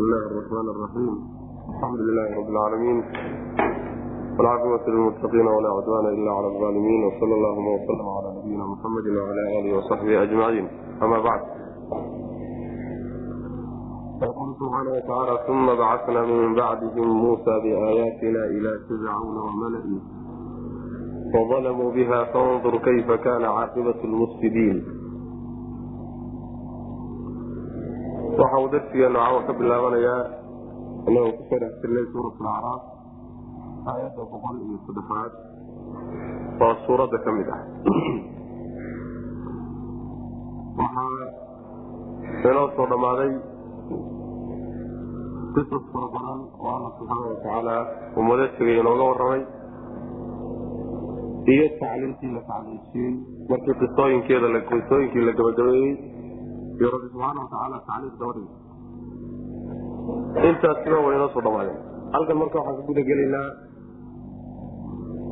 بسم الله الرحمن الرحيم الحمد لله رب العالمين والعاقبة للمتقين ولا عدوان إلا على الظالمين وصلى اللهم وسلم على نبينا محمد وعلى آله وصحبه أجمعين أما بعد يقول سبحانه وتعالى ثم بعثنا من بعدهم موسى بآياتنا إلى فرعون وملئه فظلموا بها فانظر كيف كان عاقبة المفسدين waxa uu darsigeenu caawa ka bilaabanayaa inagoo ku soo dhex jirnay suurat alacraaf aayadda boqol iyo saddexaad oo suuradda ka mid ah. Waxaa inoo soo dhammaaday qisas fara badan oo alla subxaana watacaala ummado tegay inooga warramay iyo tacliimtii la tacliimsiiyey. Markii qisooyinkeeda qisooyinkii la gabagabeeyey iyo rabbi subxaana watacaala tacliim dabadhig intaasiba way inoo soo dhamaadeen halkan marka waxaan ka guda gelaynaa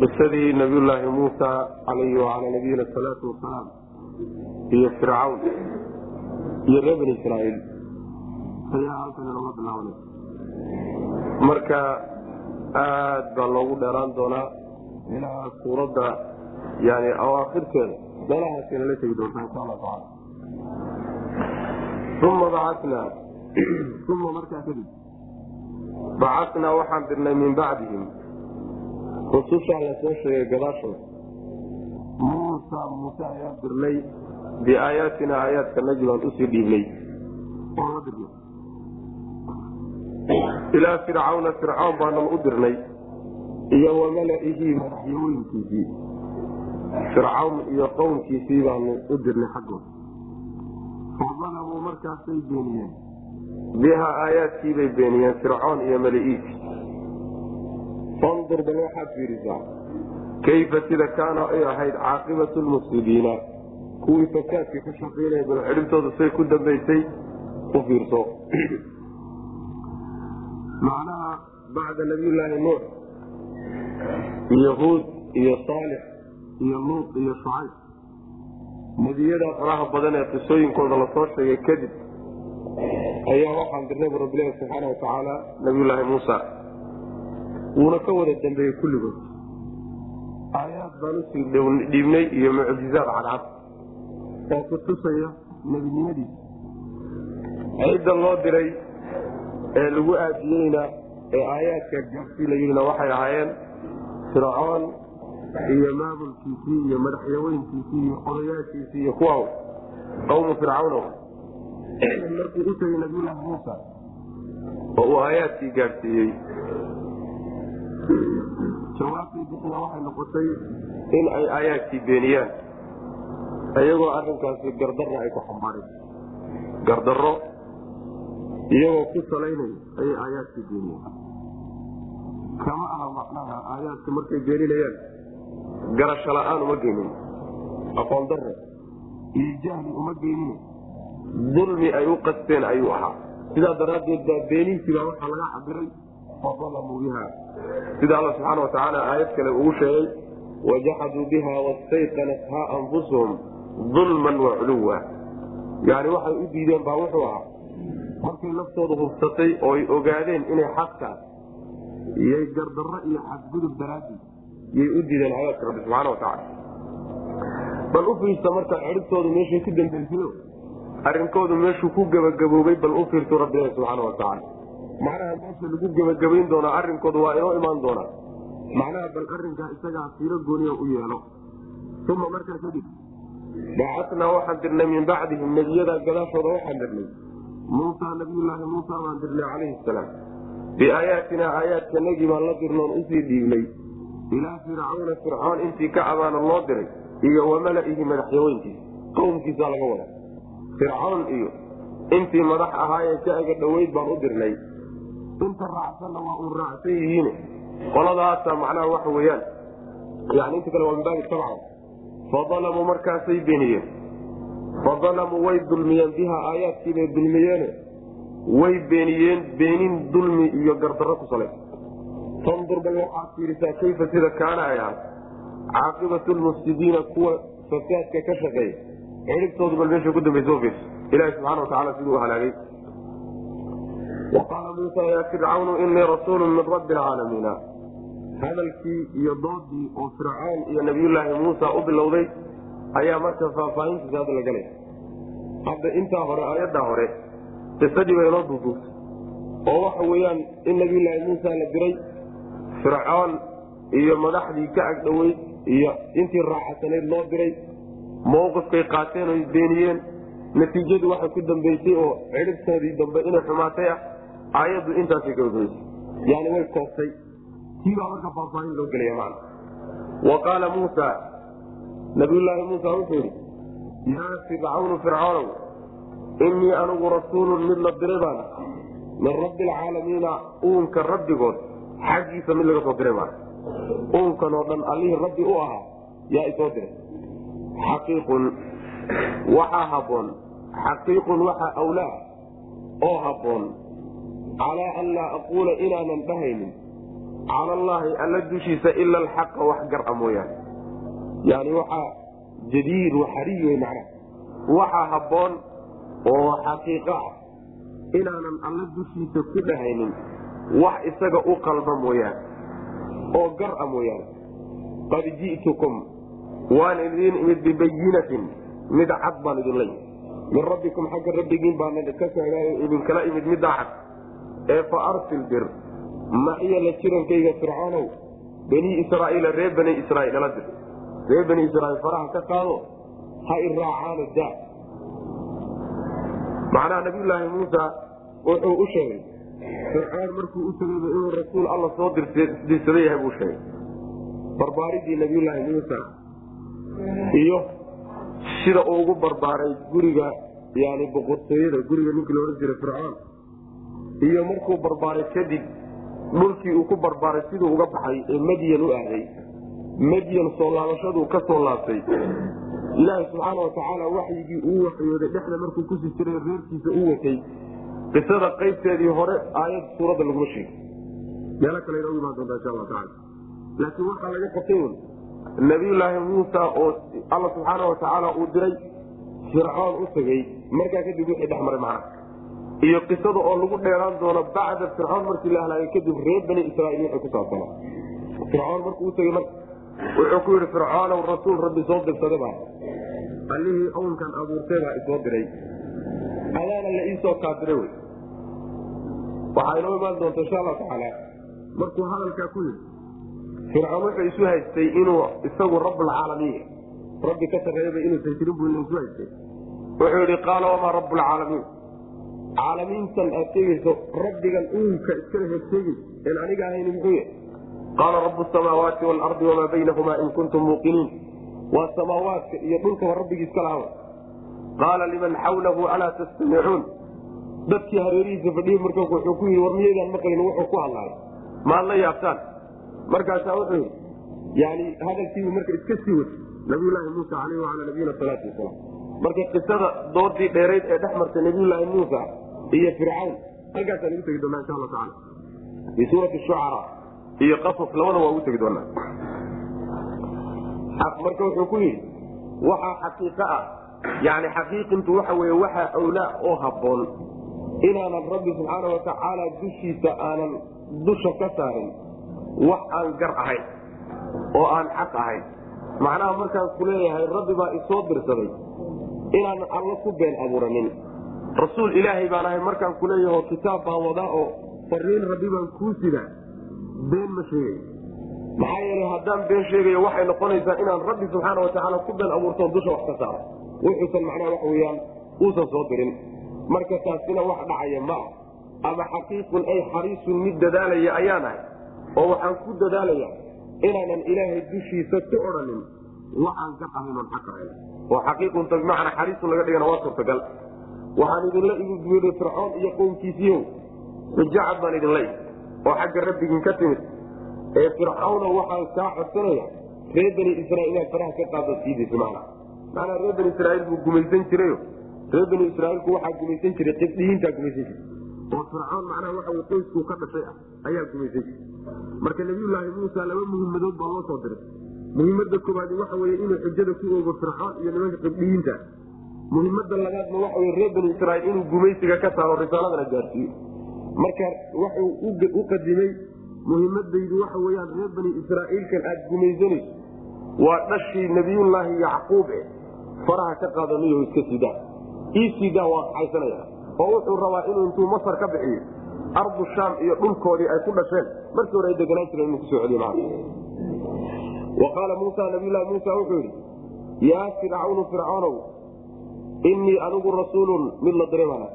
qisadii nabiyullaahi muusa calayhi wacalaa nabiyina asalaatu wasalaam iyo fircawn iyo reer bani israaiil ayaa halkan inooga bilaabanaysa marka aad baa loogu dheeraan doonaa ilaa suuradda yani awaakhirteeda meelahaasina la tegi doontaa insha allah tacala uma bacatnaa uma markaa kadib bacatnaa waxaan dirnay min bacdihim rusushaa la soo sheegay gadaashooda muusa muuse ayaan dirnay biaayaatina aayaadka nagi baan u sii dhiibnay. Ilaa fircawna fircawn baanan u dirnay. Iyo wamala'ihi madaxyooyinkiisii. Fircawn iyo qowmkiisii baanu u dirnay xaggooda fadalamuu markaasay beeniyeen. Bihaa aayaadkiibay beeniyeen fircoon iyo mali'iisi fandur bal waxaad fiirisaa kayfa sida kaana ay ahayd caaqibatu lmufsidiina kuwii fasaadka ka shaqaynaya bal cidhibtooda say ku dambaysay u fiirso. Macnaha bacda nabiyullaahi nuux iyo huud iyo saalix iyo luut iyo shucayb nebiyada faraha badan ee qisooyinkooda la soo sheegay kadib ayaa waxaan dirnay bu rabbilahi subxaana watacaala nabiyullaahi muusa wuuna ka wada dambeeyey kulligood. Aayaad baan u sii dhiibnay iyo mucjizaad cadcad oo ku tusaya nebinimadiisa. Cidda loo diray ee lagu aadiyeyna ee aayaadka gaabsii la yidhina waxay ahaayeen fircoon iyo maamulkiisii iyo madaxyaweynkiisii iyo odayaashiisii iyo kuwa qawmu fircawno markuu u tegey nabiyullaahi muusa oo uu aayaadkii gaadhsiiyey jawaabtii bixina waxay noqotay in ay aayaadkii beeniyaan iyagoo arrinkaasi gardarra ay ku xambaareen. Gardarro iyagoo ku salaynaya ayay aayaadkii beeniyeen kama aha macnaha aayaadka markay beeninayaan garasho la'aan uma geynin aqoon daro iyo jahli uma geynin dulmi ay u qasteen ayuu ahaa. Sidaa daraaddeed baa beenihiibaa waxaa laga cabiray fadalamuu biha sida alla subxaana watacaala aayad kale ugu sheegay wajaxaduu biha wastayqanathaa anfusuhum dulman wa culuwa. Yani waxay u diideen baa wuxuu ahaa. Markay naftooda hubsatay oo ay ogaadeen inay xaqtaas iyay gardarro iyo xadgudub daraadii yay u diideen aayaadka rabbi subxaana watacaala bal u fiirsa markaa cidhibtoodu meeshay ku dambaysayo arrinkoodu meeshuu ku gebagaboobay bal u fiirto rabbilahi subxaana watacaala macnaha meesha lagu gebagabayn doonaa arrinkoodu waa inoo imaan doonaa. Macnaha bal arrinkaa isagaa siiro gooniya u yeelo. Uma markaa kadib bacatnaa waxaan dirnay min bacdihim nebiyadaa gadaashooda waxaan dirnay. Muusa nabiyullaahi muusa baan dirnay calayhi salaam. Biaayaatina aayaadkanagii baan la dirnoon u sii dhiibnay ilaa fircawna fircoon intii ka abaana loo diray iyo wamala'ihi madaxyaweyntiisa qowmkiisaa laga wada fircoon iyo intii madax ahaayee ka aga dhoweyd baan u dirnay. Inta raacsanna waa uu raacsan yihiin qoladaasa macnaha waxa weyaan yani inta kale waa min baabi fadalamuu markaasay beeniyeen fadalamuu way dulmiyeen bihaa aayaadkiibay dulmiyeene. Way beeniyeen beenin dulmi iyo gardarro ku salaysa fandur bal waxaad fiirisaa kayfa sida kaana ay ahaat caaqibatu lmufsidiina kuwa fasaadka ka shaqeeya cidhibtoodu bal meesha ku dambaysa fiirsa ilahi subxana watacaala siduu halaagay waqaala muusa yaa fircawnu inii rasuulu min rabbi alcaalamiina hadalkii iyo doodii oo fircoon iyo nabiyullaahi muusa u bilowday ayaa marka faahfaahintiisa hadda la galaya hadda intaa hore aayaddaa hore qisadii bay inoo duuduugtay oo waxa weeyaan in nabiyullaahi muusa la diray fircoon iyo madaxdii ka agdhoweyd iyo intii raaxasanayd loo diray mawqifkay qaateen oy beeniyeen. Natiijadu waxay ku dambeysay oo cidhibtoodii dambe inay xumaatay ah aayaddu intaasay gabagabaysay yani way koobtay tii baa marka faahfaahin loo gelaya man wa qaala muusa nabiyullaahi muusa wuxuu yidhi yaa fircawnu fircoonow innii anigu rasuulun mid la diray baan min rabbi alcaalamiina uunka rabbigood xaggiisa mid laga soo diray baan uunkan oo dhan allihii rabbi u ahaa yaa isoo diray. Xaqiiqun waxaa habboon xaqiiqun waxaa awlaa oo habboon. Calaa an laa aquula inaanan dhahaynin. Cala allaahi alla dushiisa ila alxaqa wax gar-a mooyaane. Yani waxaa jadiir waxariy wey macnaha. Waxaa habboon oo xaqiiqo ah. Inaanan alla dushiisa ku dhahaynin wax isaga u qalba mooyaane oo gar-a mooyaane. Qad ji'tukum waan idiin imid bibayinatin mid cad baan idinla yimid min rabbikum xagga rabbigiin baan ka socdaayo idinkala imid middaa cad. Ee fa arsil dir maxiya la jirankayga fircoonow banii israa'iila reer bani israaiil ala dir reer bani israaiil faraha ka qaado ha i raacaano daa macnaha nabiyulaahi muusa wuxuu u sheegay fircoon markuu u tegayba inuu rasuul alla soo dirsaday yahay buu sheegay. Barbaaridii nabiyulaahi muusa iyo sida uu ugu barbaaray guriga yani boqortooyada guriga ninkii laodhan jiray fircoon iyo markuu barbaaray kadib dhulkii uu ku barbaaray siduu uga baxay ee madyan u aaday. Madyan soo laabashaduu ka soo laabtay. Ilaaha subxaana watacaala waxyigii uu waxyooday dhexda markuu ku sii jiray reerkiisa u watay qisada qaybteedii hore aayad suuradda laguma sheegay meelo kale inoogu imaan doontaa insha alla taala laakiin waxaa laga qabtay un nabiyulaahi muusa oo alla subxaana watacaala uu diray fircoon u tegey markaa kadib wixii dhex maray macnaha. Iyo qisada oo lagu dheeraan doono bacda fircoon markii la halaagay kadib reer bani israaiil wixii ku saabsanaa. Fircoon markuu u tegey marka wuxuu ku yidhi fircoonow rasuul rabbi soo dirsaday baa. Allihii ownkan abuurtay baa isoo diray adaana la iisoo kaadiray wey. Waxaa inoo imaan doonta insha allahu tacaala. Markuu hadalkaa ku yidhi fircoon wuxuu isu haystay inuu isagu rablcaalamiin rabbi ka sarreeyaba inuusan jirin buu isu haystay. Wuxuu yidhi qaala wamaa rablcaalamiin caalamiintan aad sheegayso rabbigan uunka iskala hegsheegayso en aniga ahayni muxuu yahay? Qaala rabu samaawaati waalardi wamaa baynahumaa in kuntum muuqiniin. Waa samaawaadka iyo dhulkaba rabbigii iska lahaw qaala liman xawlahu alaa tastamicuun. Dadkii hareerihiisa fadhiyey marka wuxuu ku yidhi war miyaydaan maqlin wuxuu ku hadlaayo maad la yaabtaan. Markaasaa wuxuu yidhi yani hadalkiibu marka iska sii wata nabiyulaahi muusa aleyh wala nabiyina salaatu wasalaam marka qisada doodii dheerayd ee dhex martay nabiyulaahi muusa iyo fircawn halkaasaa lagu tegi doonaa insha alla taala fi suurati shucara iyo qasas labada waa ugu tegi doonaa. Marka wuxuu ku yidhi waxaa xaqiiqo ah yani xaqiiqintu waxa weye waxaa awlaa oo habboon inaanan rabbi subxaana watacaala dushiisa aanan dusha ka saarin wax aan gar ahayn oo aan xaq ahayn. Macnaha markaan ku leeyahay rabbi baa isoo dirsaday inaanan alla ku been abuuranin. Rasuul ilaahay baan ahay markaan ku leeyaho kitaab baan wadaa oo fariin rabbi baan kuu sidaa been ma sheegayo maxaa yeele haddaan been sheegayo waxay noqonaysaa inaan rabbi subxaana watacaala ku been abuurtoon dusha wax ka saaro wuxuusan macnaha wax weyaan uusan soo dirin. Marka taasina wax dhacaya ma ah ama xaqiiqun ay xariisun mid dadaalaya ayaan ahay oo waxaan ku dadaalaya inaanan ilaahay dushiisa ku odhanin waxaan gar ahayn oon xaq ahayn. Oo xaqiiqunta bimacnaa xariisun laga dhigana waa suurtagal. Waxaan idinla iguguuday fircoon iyo qowmkiisiiyow xujacad baan idinla ig oo xagga rabbigiin ka timid. Ee fircawna waxaan kaa codsanaya reer bani israiil inaad faraha ka qaado siidaysa macna macnaa reer bani israiil buu gumaysan jirayo reer bani israiilku waxaa gumaysan jiray qibdhiyiintaa gumaysan jiray. Oo fircoon macnaha waxa wy qoyskuu ka dhashay ah ayaa gumaysan jiray. Marka nabiyulaahi muusa laba muhimadood baa loo soo diray. Muhiimada kooaadi waxa weye inuu xujada ku oogo fircoon iyo nimanka qibdhiyiinta muhiimada labaadna waxa wey reer bani israiil inuu gumaysiga ka saaro risaaladana gaarsiiyo marka wuxuu u qadimay muhimadaydu waxa weyaan reer bani israaiilkan aad gumaysanayso. Waa dhashii nabiyullaahi yacquub e faraha ka qaadanayo iska sidaa. Ii sidaa waa kaxaysanaya. Oo wuxuu rabaa inuu intuu masar ka bixiyo ardu shaam iyo dhulkoodii ay ku dhasheen markii hore ay deganaan jireen inuu ku soo celiyo wa qaala muusa nabiylahi muusa wuxuu yidhi yaa fircawnu fircoonow innii anigu rasuulun mid la diray baana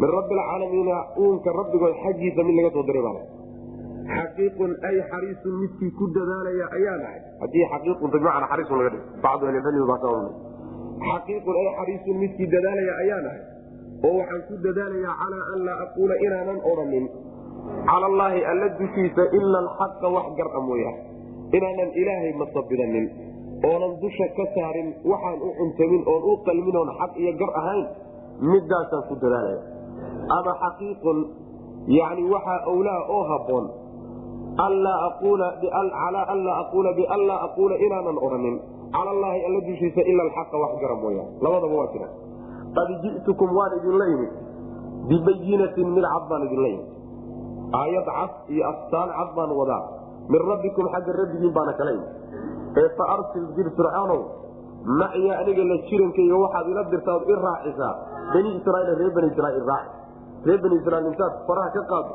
min rabbi alcaalamiina uunka rabbigood xaggiisa mid laga soo diray baana xaqiiqun ay xariisun midkii ku dadaalaya ayaa nahay. Haddii xaqiiqunta bimacnaa xariisun laga dhig bacdu ahlilcilmi baa saa xaqiiqun ay xariisun midkii dadaalaya ayaa nahay oo waxaan ku dadaalayaa calaa an laa aquula inaanan odhanin cala allaahi alla dushiisa ila alxaqa wax gar-a mooyaan inaanan ilaahay masabidanin oonan dusha ka saarin waxaan u cuntamin oon u qalmin oon xaq iyo gar ahayn midaasaan ku dadaalaya. Ama xaqiiqun yani waxaa owlaa oo haboon calaa an laa aquula bian laa aquula inaanan odhanin cala allaahi alla dushiisa ila alxaqa wax gara mooyaan labadaba waa jira. Qad ji'tukum waan idinla imid. Bibayinatin mid cad baan idinla imid. Aayad cad iyo astaan cad baan wadaa. Min rabbikum xagga rabbigiin baana kala imid. Ee fa arsil dir fircanow macya aniga la jirankayga waxaad ila dirtaa od i raacisaa. Bani israiil reer bani israiil raaci. Reer bani israiil intaad faraha ka qaado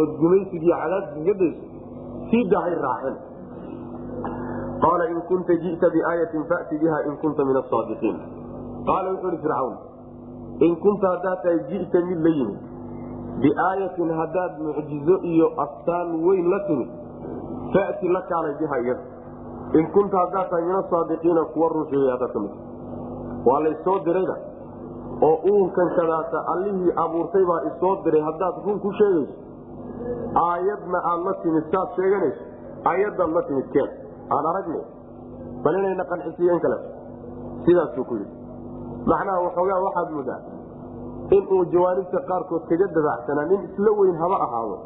ood gumaysigiiyo cadaadka ka dayso sii dahay raacin qaala in kunta ji'ta biaayatin fa'ti biha in kunta min asaadiqiin qaala wuxuu ihi fircawn in kunta haddaad tahay ji'ta mid la yimid biaayatin haddaad mucjizo iyo astaan weyn la timid fa'ti la kaalay biha iyada in kunta haddaad tahay min asaadiqiina kuwa run sheegay haddaad ka mid waa laysoo dirayba oo uunkan kadaata allihii abuurtay baa isoo diray haddaad run ku sheegayso aayadna aad la timid saad sheeganayso aayaddaad la timid keen aan aragne bal inayna qancisiiyeen kale. Sidaasuu ku yidhi. Macnaha waxoogaa waxaad moodaa inuu jawaanibta qaarkood kaga dabacsanaa nin isla weyn haba ahaado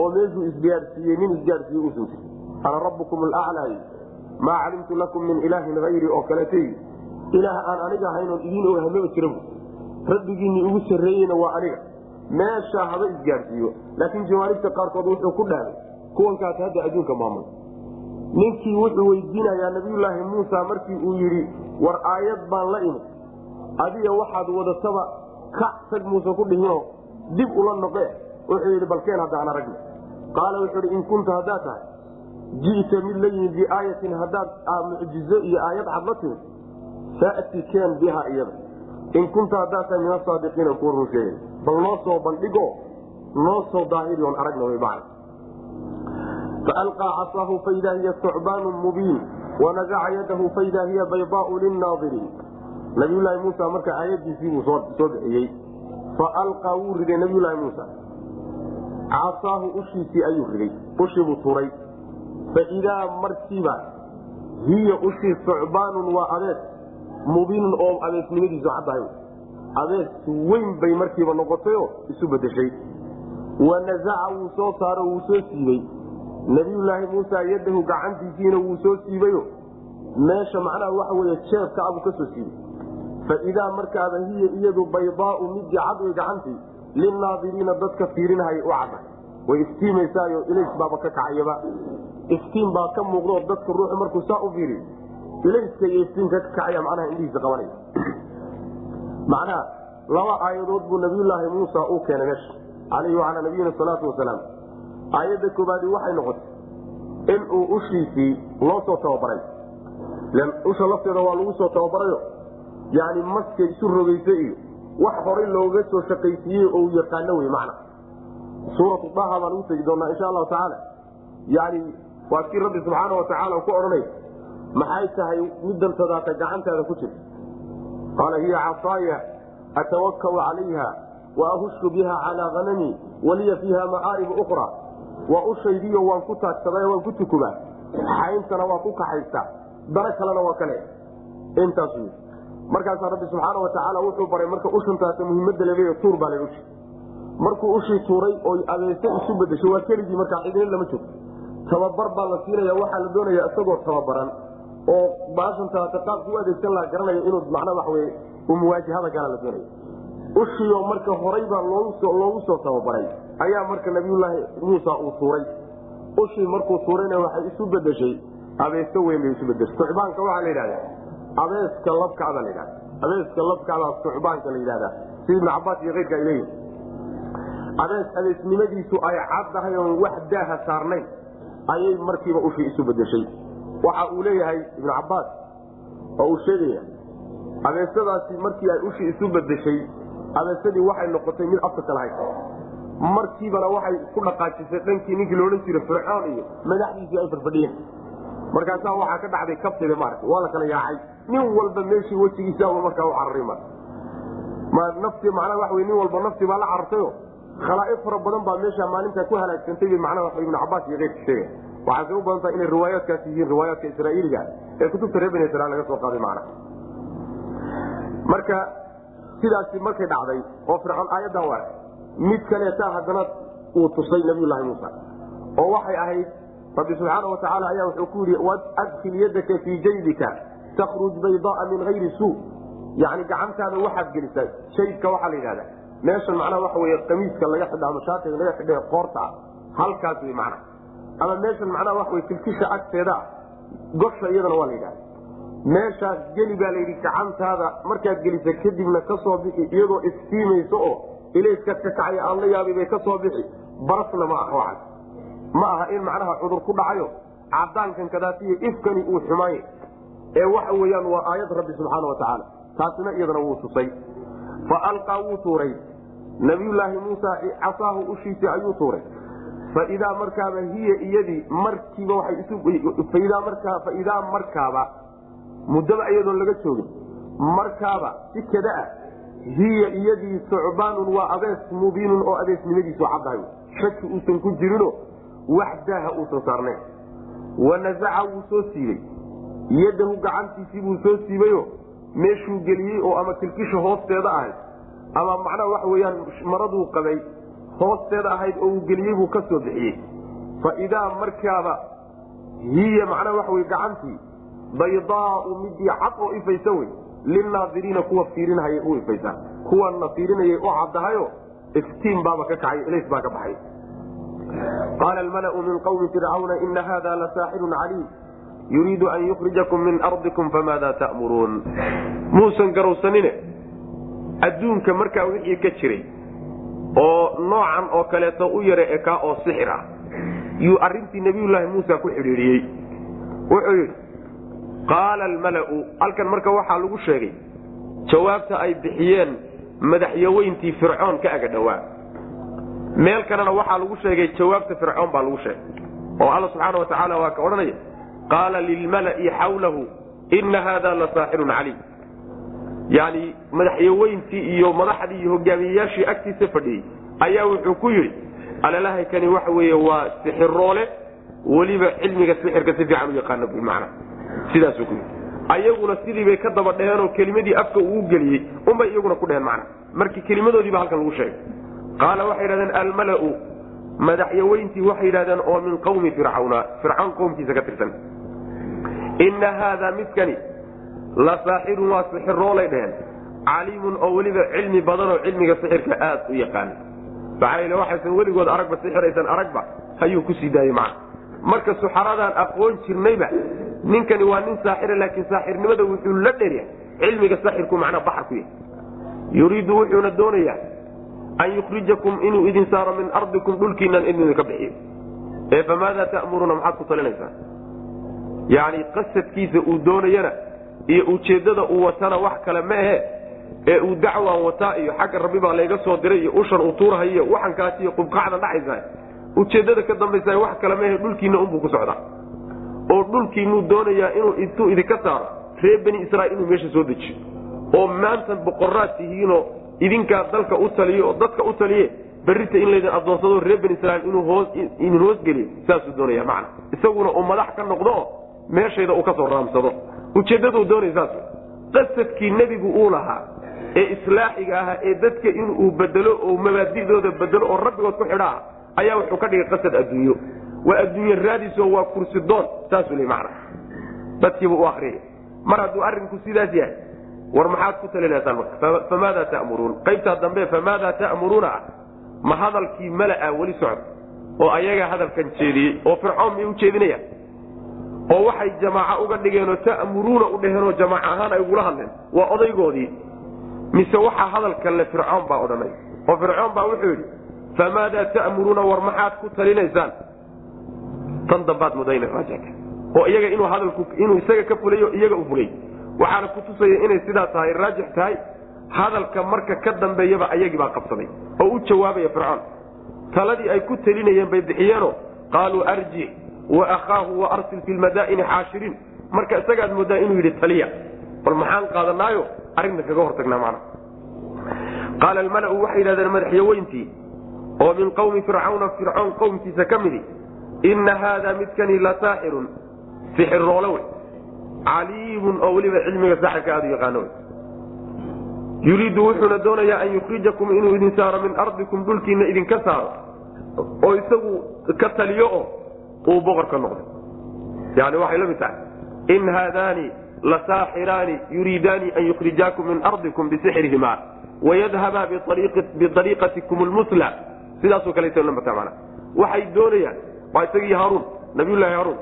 oo meeshuu isgaadhsiiyey nin isgaadhsiiye usan jirin. Ana rabbukum alaclaa maa calimtu lakum min ilaahin hayri oo kaleetay ilaah aan aniga ahayn oon idiin ogahay maba jira bu rabbigiinni ugu sarreeyeyna waa aniga. Meeshaa haba isgaadhsiiyo laakiin jawaanibta qaarkood wuxuu ku dhaaday. Kuwankaas hadda adduunka maamul ninkii wuxuu weydiinayaa nabiyulaahi muusa markii uu yidhi war aayad baan la imid. Adiga waxaad wadataba kac tag muuse ku dhihinoo dib ula noqe. Wuxuu yidhi balkeen haddaan aragna qaala wuxuu hi in kunta haddaad tahay ji'ta mid la yimid biaayatin haddaad mucjizo iyo aayad cad la timid fa'ti keen biha iyada. In kunta haddaad tahay min asaadiqiina kuwa run sheegay bal noo soo bandhigo noo soo daahiri oon aragna way bacd faalqaa casaahu faidaa hiya sucbaanu mubiin wanazaca yadahu faidaa hiya baydaau lilnaadiriin nabiyulaahi muusa marka aayadiisiibuu soo bixiyey faalqaa wuu riday nabiyulaahi muusa casaahu ushiisii ayuu riday ushiibuu turay faidaa markiiba hiya ushii sucbaanun waa abees mubiinun oo abeesnimadiisu caddahay abees weyn bay markiiba noqotayoo isu bedeshay wanazaca wuu soo saaro wuu soo siibey nabiyulaahi muusa yadahu gacantiisiina wuu soo siibayo meesha macnaha waxa wey jeebka abuu ka soo siibay faidaa markaaba hiya iyadu baydaau midii cad way gacantii lilnaadiriina dadka fiirinahaya u cadda. Way iftiimaysaayo ilays baaba ka kacayaba iftiin baa ka muuqdoo dadka ruuxu markuu saa u fiiriyo. Ilayska iyo iftiinka ka kacaya macnaha indhihiisa qabanaya. Macnaha laba aayadood buu nabiyulaahi muusa uu keenay meesha. Caleyhi wacalaa nabiyina salaatu wasalaam aayadda koobaadi waxay noqotay inuu ushiisii loo soo tababaray. Usha lafteeda waa lagu soo tababarayo yani maskay isu rogaysa iyo wax horay looga soo shaqaysiiyey oo yaqaano wey macna. Suuratu daha baan ugu tegi doonaa insha allahu tacaala. Yani waa kii rabbi subxaana watacaala ku odhanay maxay tahay middan tadaata gacantaada ku jirta qaala hiya casaaya atawakau calayha wa ahushu biha calaa hanami waliya fiiha maaaribu ukra waa ushaydiyo waan ku taagsaday waan ku tukubaa xayntana waa ku kaxaystaa daro kalena waa kale. Intaas markaasaa rabbi subxaana watacaala wuxuu baray marka ushantaas muhiimada laleeya tuur baa la ushi markuu ushii tuuray oy abeese isu bedesho waa keligii markaa cidina lama joogto tababar baa la siinaya waxaa la doonaya isagoo tababaran oo baashantaata qaabku u adeegsan laha garanayo inuu macnaa waxawe muwaajahada gala la doonaya. Ushiyo marka horay baa loogu soo tababaray ayaa marka nabiyulaahi muusa uu tuuray. Ushii markuu tuurayna waxay isu bedeshay abeeso weyn bay isu bedeshay sucbaanka waxaa la yidhahda abeeska labkacda la yidhahda abeeska labkacdaa sucbaanka la yidhahdaa si ibnu cabaas iyo keyrka ay leeyihiin abees abeesnimadiisu ay caddahay oon wax daaha saarnayn. Ayay markiiba ushii isu bedeshay waxa uu leeyahay ibnu cabaas oo uu sheegaya abeesadaasi markii ay ushii isu bedeshay abeesadii waxay noqotay mid afka kala markiibana waxay ku dhaqaajisay dhankii ninkii loodhan jiray fircoon iyo madaxdiisii ay farfadhiyeen markaasaa waxaa ka dhacday kabtida maarata waa la kala yaacay. Nin walba meeshii wejigiisa markaa u cararay nafti manaa wa nin walba nafti baa la carartayo khalaa'iq fara badan baa meesha maalintaa ku halaagsantay manaa ibnu cabaas iyo keyrka sheega waxaase u badan tahay inay riwaayaadkaas yihiin riwaayaadka israa'iiliga ee kutubta reer bani israil laga soo qaaday macna marka sidaasi markay dhacday oo fircoon aayaddan u arkay mid kaleeta haddana uu tusay nabiyulaahi muusa. Oo waxay ahayd rabbi subxaana watacaala ayaa wuxuu ku yidhi adkil yadaka fii jaybika takhruj baydaaa min hayri suu. Yani gacantaada waxaad gelisaa jaybka waxaa la yidhahda meeshan macnaha waxa wey qamiiska laga xidha ama shaatiga laga xidha qoorta ah. Halkaas wey macnaha. Ama meeshan macnaha wey tilkisha agteedaa gosha iyadana waa la yidhahda meeshaas geli baa layidhi gacantaada markaad gelisa kadibna ka soo bixi iyadoo iftiimayso oo ilayska ka kacaya aan la yaabay bay ka soo bixi. Barasna ma ah waxan ma aha in macnaha cudur ku dhacayo. Cadaankan kadaasiyo ifkani uu xumaanye ee waxa weeyaan waa aayad rabbi subxaana watacaala taasina iyadana wuu tusay. Fa alqaa wuu tuuray. Nabiyulaahi muusa casaahu ushiisii ayuu tuuray. Faidaa markaaba hiya iyadii markiiba faidaa markaaba muddaba iyadoon laga joogin markaaba si kada ah hiya iyadii sucbaanun waa abees mubiinun oo abeesnimadiisu caddahay shaki uusan ku jirino wax daaha uusan saarnayn wanazaca wuu soo siibay. Yadahu gacantiisii buu soo siibayo meeshuu geliyey oo ama kilkisha hoosteeda ahayd ama macnaha waxa weyaan maraduu qabay hoosteeda ahayd oo uu geliyey buu ka soo bixiyey. Fa idaa markaaba hiya macnaha waxa wey gacantii baydaau midii cad oo ifaysa wey linaadiriina kuwa fiirinhaya u ifaysa kuwana fiirinayay u caddahayo iftiin baaba ka kacay ilays baa ka baxay qaala almalau min qawmi fircawna ina hada lasaaxirun caliim yuriidu an yukrijakum min ardikum famaada ta'muruun muusan garowsanine adduunka markaa wixii ka jiray oo noocan oo kaleeto u yara ekaa oo sixir ah yuu arintii nabiyulaahi muusa ku xidhiidhiyey wuxuu yidhi qaala almalau halkan marka waxaa lagu sheegay jawaabta ay bixiyeen madaxyaweyntii fircoon ka aga dhowaa meel kalena waxaa lagu sheegay jawaabta fircoon baa lagu sheegay oo alla subxaana watacaala waa ka odhanaya qaala lilmalai xawlahu ina hada la saaxirun caliim. Yani madaxyaweyntii iyo madaxdii iyo hogaamiyeyaashii agtiisa fadhiyey ayaa wuxuu ku yidhi alalahay kani waxa weeye waa sixiroole weliba cilmiga sixirka si fiican u yaqaana bimacna sidaasuu ku yidhi. Ayaguna sidii bay ka daba dheheen oo kelimadii afka uu geliyey unbay iyaguna ku dheheen macna. Markii kelimadoodiiba halkan lagu sheegay. Qaala waxay yidhahdeen almalau madaxyaweyntii waxay yidhahdeen oo min qawmi fircawna fircawn qowmkiisa ka tirsan. Ina haada midkani la saaxirun waa sixiroolay dheheen caliimun oo weliba cilmi badanoo cilmiga sixirka aad u yaqaan. Maxaa waxaysan weligood aragba sixiraysan aragba hayuu ku sii daayey macna. Marka suxaradaan aqoon jirnayba ninkani waa nin saaxira laakiin saaxirnimada wuxuu la dherya cilmiga saxirku macnaa baxar ku yahay. Yuriidu wuxuuna doonayaa an yukrijakum inuu idin saaro min ardikum dhulkiinan idinka bixiyo. Ee famaada ta'muruuna maxaad ku talinaysaa yani qasadkiisa uu doonayana iyo ujeeddada uu watana wax kale ma ahe ee uu dacwaan wataa iyo xagga rabbi baa layga soo diray iyo ushan uu tuurahayiyo waxankaasi iyo qubqacdan dhacaysa ujeeddada ka dambaysa wax kale maahe dhulkiina unbuu ku socdaa oo dhulkiinuu doonayaa inuu intuu idinka saaro reer bani israiil inuu meesha soo dejiyo. Oo maantan boqoraad tihiinoo idinkaa dalka u taliyo oo dadka u taliye berrita in laydin adoonsado reer bani israiil inuu hoosgeliyo saasuu doonaya macna. Isaguna uu madax ka noqdo oo meeshayda uu ka soo raamsado. Ujeeddaduu doonaya saas qasadkii nebigu uu lahaa ee islaaxiga ahaa ee dadka inuu bedelo oo mabaadidooda bedelo oo rabbigood ku xidhaa ayaa wuxuu ka dhigay qasad adduunyo waa adduunye raadiso waa kursi doon. Macna. Dadkiibu u akriyay mar hadduu arrinku sidaas yahay war maxaad ku talinaysaan marka? Famaada ta'muruun? Qaybtaa dambe famaada ta'muruuna ah ma hadalkii malaa weli socda oo ayagaa hadalkan jeediyey oo fircoon miyay u jeedinayaan oo waxay jamaaco uga dhigeenoo ta'muruuna u dheheenoo jamaac ahaan ay ugula hadleen? Waa odaygoodii. Mise waxaa hadalka le fircoon baa odhanay? Oo fircoon baa wuxuu yidhi famaadaa ta'muruuna war maxaad ku talinaysaan tan dambaad mudayna raajaka oo iyaga inuu hadalku inuu isaga ka fulayo iyaga u fulay waxaana kutusaya inay sidaa tahay raajix tahay hadalka marka ka dambeeyaba ayagii baa qabsaday. Oo u jawaabaya fircoon taladii ay ku telinayeen bay bixiyeenoo qaaluu arjix wa akhaahu wa arsil fi lmadaa'ini xaashiriin marka isagaad moodaa inuu yidhi taliya bal maxaan qaadanaayo? Arrinta kaga hortagnaa macna. Qaala almalau waxay yidhahdeen madaxyaweyntii oo min qawmi fircawna fircoon qowmkiisa ka midi inna haada midkani la saaxirun. Wey. Caliimun oo weliba cilmiga saaxirka aada u yaqaano wey. Yuriidu wuxuuna doonayaa an yukhrijakum inuu idin saaro min ardikum dhulkiina idinka saaro. Oo isagu ka taliyo oo uu boqor ka noqday yani waxay la tahay. In haadaani lasaaxiraani yuriidaani an yukhrijaakum min ardikum bisixrihima. Wayadhabaa biariiqatikum lmusla sidaasoo kaleeto la mata mana waxay doonayaan waa isagii haaruun nabiyullaahi haaruun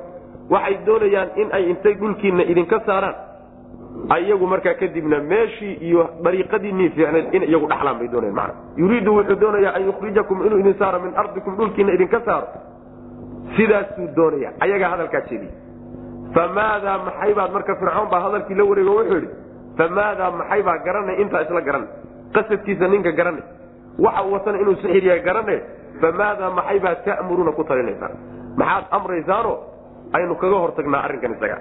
waxay doonayaan in ay intay dhulkiina idinka saaraan. Ayagu markaa kadibna meeshii iyo dariiqadiinii fiicnayd in iyagu dhaxlaan bay doonayaan mana yuriidu wuxuu doonayaa an yukhrijakum inuu idin saaro min ardikum dhulkiina idinka saaro. Sidaasuu doonaya ayagaa hadalkaa jeediy famaadaa maxaybaad marka fircoon baa hadalkii la wareego wuxuu yidhi famaadaa maxaybaa garanay intaa isla garanay qasadkiisa ninka garanay waxa uu watana inuu sixir yahay garanay famaadaa maxaybaa ta'muruuna ku talinaysaan maxaad amraysaano aynu kaga hortagnaa arrinkan isaga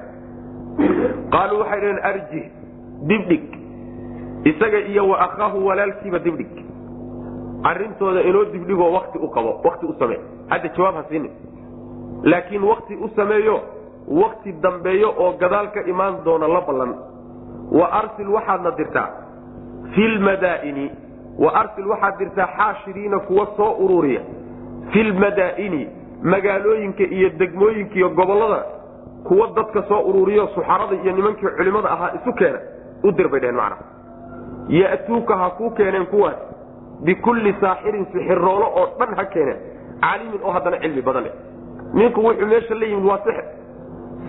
qaaluu waxay dhaheen arjih dibdhig isaga iyo wa akhaahu walaalkiiba dibdhig arrintooda inoo dibdhigoo wakti u qabo wakti u samee hadda jawaab ha siinin laakiin wakti u sameeyo wakti dambeeyo oo gadaal ka imaan doona la ballan wa arsil waxaadna dirtaa fi lmadaa'ini wa arsil waxaad dirtaa xaashiriina kuwa soo ururiya. Fi lmadaa'ini magaalooyinka iyo degmooyinka iyo gobollada kuwa dadka soo ururiyo suxarada iyo nimankii culimmada ahaa isu keena u dir bay dheheen macna. Ya'tuuka ha kuu keeneen kuwaas bikulli saaxirin sixiroolo oo dhan ha keeneen caliimin oo haddana cilmi badan leh. Ninku wuxuu meesha la yimid waa sixir.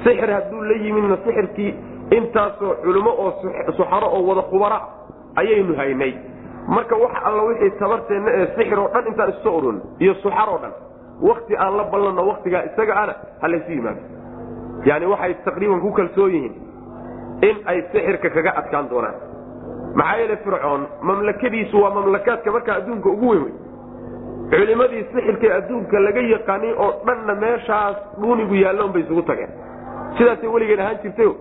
Sixir hadduu la yimidna sixirkii intaasoo culimo oo suxaro oo wada khubara ayaynu haynay marka wax alla wixii tabarteenna ee sixir oo dhan intaan isusoo ururin iyo suxar oo dhan wakti aan la ballanno waktigaa isaga ana ha laysu yimaado yani waxay taqriiban ku kalsoon yihiin in ay sixirka kaga adkaan doonaan. Maxaa yeele fircoon mamlakadiisu waa mamlakaadka markaa adduunka ugu weyn wey culimadii sixirkae adduunka laga yaqaanay oo dhanna meeshaas dhuunigu yaalloon bay isugu tageen. Sidaasay weligeed ahaan jirtayo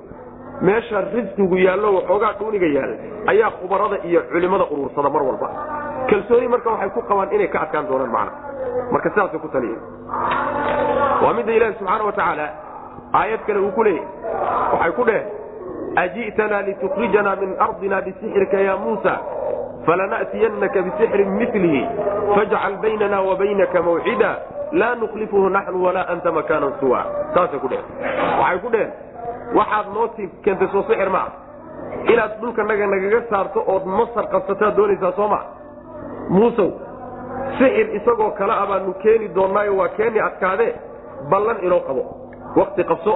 meesha risqigu yaallo waxoogaa dhuuniga yaalla ayaa khubarada iyo culimada urursada mar walba. Kalsooni marka waxay ku qabaan inay ka adkaan doonaan macna. Marka sidaasay ku taliya waa midda ilaahi subxaana wa tacaala aayad kale uu ku leeyahy waxay ku dheheen aji'tanaa litukhrijanaa min ardina bisixrika ya muusa falana'tiyanaka bisixrin milihi fajcal baynana wa baynaka mawcida laa nukhlifuhu naxnu walaa anta makaanan suwa saasay ku dheheen waxay ku dheheen waxaad noo keentay soo sixir maa inaad dhulka naga nagaga saarto ood masar qabsataad doonaysaa soo maa muusow sixir isagoo kale a baanu keeni doonnaayo waa keeni adkaadee? Ballan inoo qabo. Wakti qabso.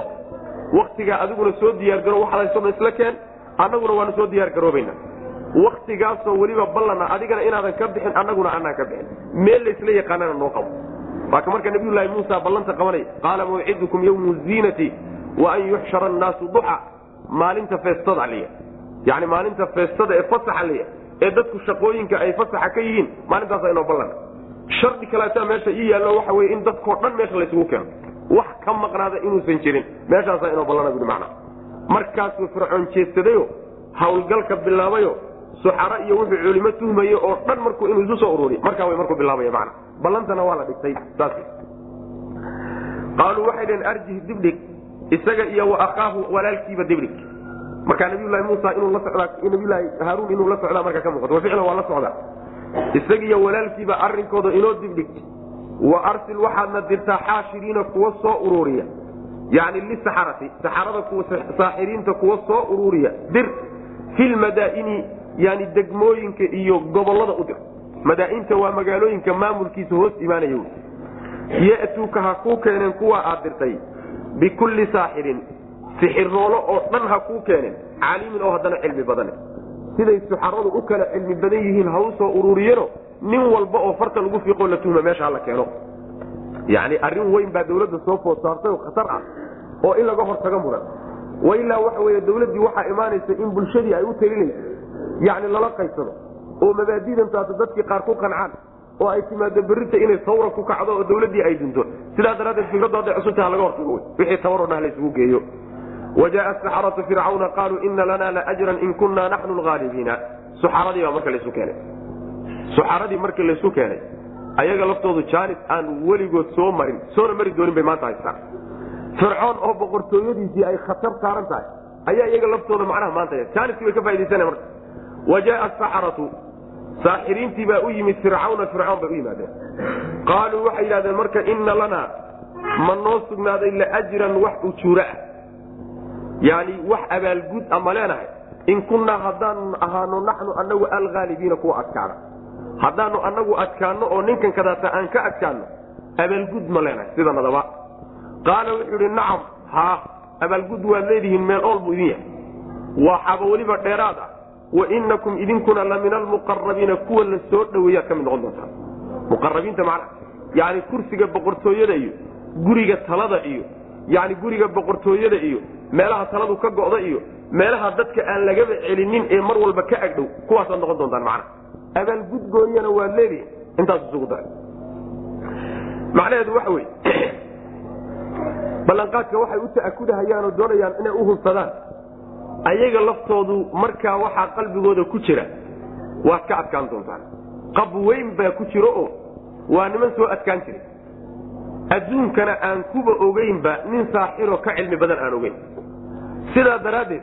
Waktigaa adiguna soo diyaargaro waxaadhaysoma isla keen. Annaguna waanu soo diyaar garoobayna waktigaasoo weliba ballana adigana inaadan ka bixin annaguna anaan ka bixin. Meel laysla yaqaanana noo qabo. Waa ka marka nabiyullaahi muusa ballanta qabanay qaala mawcidukum yawmu ziinati wa an yuxshara annaasu duxa maalinta feestada liya yani maalinta feestada ee fasaxa liya ee dadku shaqooyinka ay fasaxa ka yihiin maalintaasa inoo ballan. Shardi kaleetaa meesha ii yaallo waxa weye in dadkoo dhan meesha laysugu keeno. Wax ka maqnaada inuusan jirin meeshaasaa inoo ballana bui macna. Markaasuu fircoon jeedsadayo hawlgalka bilaabayo suxara iyo wuxuu culimo tuhmaye oo dhan markuu inuu isu soo ururiy markaa way markuu bilaabaya macna. Ballantana waa la dhigtay saas. Qaaluu waxay dhaheen arjih dibdhig isaga iyo wa akhaahu walaalkiiba dibdhig markaa nabiyulahi muusa nabiyulaahi haaruun inuu la socdaa markaa ka muuqato ficlan waa la socdaa. Isaga iyo walaalkiiba arrinkooda inoo dibdhig. Wa arsil waxaadna dirtaa xaashiriina kuwa soo ururiya yani lisaxarati saxarada saaxiriinta kuwa soo ururiya dir fi lmadaa'ini yani degmooyinka iyo gobollada u dir. Madaa'inta waa magaalooyinka maamulkiisa hoos imaanaya. Ya'tuuka ha kuu keeneen kuwa aad dirtay bikulli saaxirin sixirnoolo oo dhan ha kuu keeneen caalimin oo haddana cilmi badane siday suxaradu u kala cilmi badan yihiin ha u soo ururiyeno nin walba oo farta lagu fiiqoo la tuhma meesha hala keeno. Yacni arrin weyn baa dawladda soo food saartay oo khatar ah oo in laga hortago mudan wa ilaa waxa weeye dawladdii waxaa imaanaysa in bulshadii ay u talinayso yacni lala qaybsado oo mabaadidantaasi dadkii qaar ku qancaan oo ay timaado berrinta inay sawra ku kacdo oo dawladdii ay dinto. Sidaa daraaddeed fikraddu hadday cusubtaha laga hortago wixii tabarona ha laysugu geeyo. Wajaءa saxaratu fircawna qaaluu ina lana laajran in kunna naxnu lhaalibiina suxaradii baa marka laysu keenay. Suxaradii markii laysu keenay ayaga laftoodu jaanis aan weligood soo marin soona mari doonin bay maanta haystaan. Fircoon oo boqortooyadiisii ay khatar saaran tahay ayaa iyaga laftooda macnaha maanta jaaniskii bay ka faaidaysana marka. Wajaءa saxaratu saaxiriintii baa u yimid fircawna fircoon bay u yimaadeen. Qaaluu waxay yidhahdeen marka ina lanaa ma noo sugnaaday laajran wax ujuura ah. Yani wax abaalgud ama leenahay. In kunnaa haddaanu ahaano naxnu anagu alhaalibiina kuwa adkaana. Haddaanu anagu adkaano oo ninkan kadaata aan ka adkaano abaalgud ma leenahay. Sidanadaba qaala wuxuu idhi nacam haa abaalgud waad leedihiin meel ool buu idin yahay. Waxaaba weliba dheeraad ah wa inakum idinkuna la min almuqarabiina kuwa la soo dhoweeyaad ka mid noqon doontaa. Muqarabiinta macna yani kursiga boqortooyada iyo guriga talada iyo yani guriga boqortooyada iyo meelaha taladu ka go'da iyo meelaha dadka aan lagaba celinin ee mar walba ka agdhow kuwaasaad noqon doontaan macna. Abaalgud gooniyana waad leedihin intaas isugu daray macnaheedu waxa wey ballanqaadka waxay u ta'akudahayaan oo doonayaan inay u hubsadaan ayaga laftoodu markaa waxaa qalbigooda ku jira. Waad ka adkaan doontaan. Qab weyn baa ku jiro oo waa niman soo adkaan jiray. Adduunkana aan kuba ogeynba nin saaxiroo ka cilmi badan aan ogeyn. Sidaa daraaddeed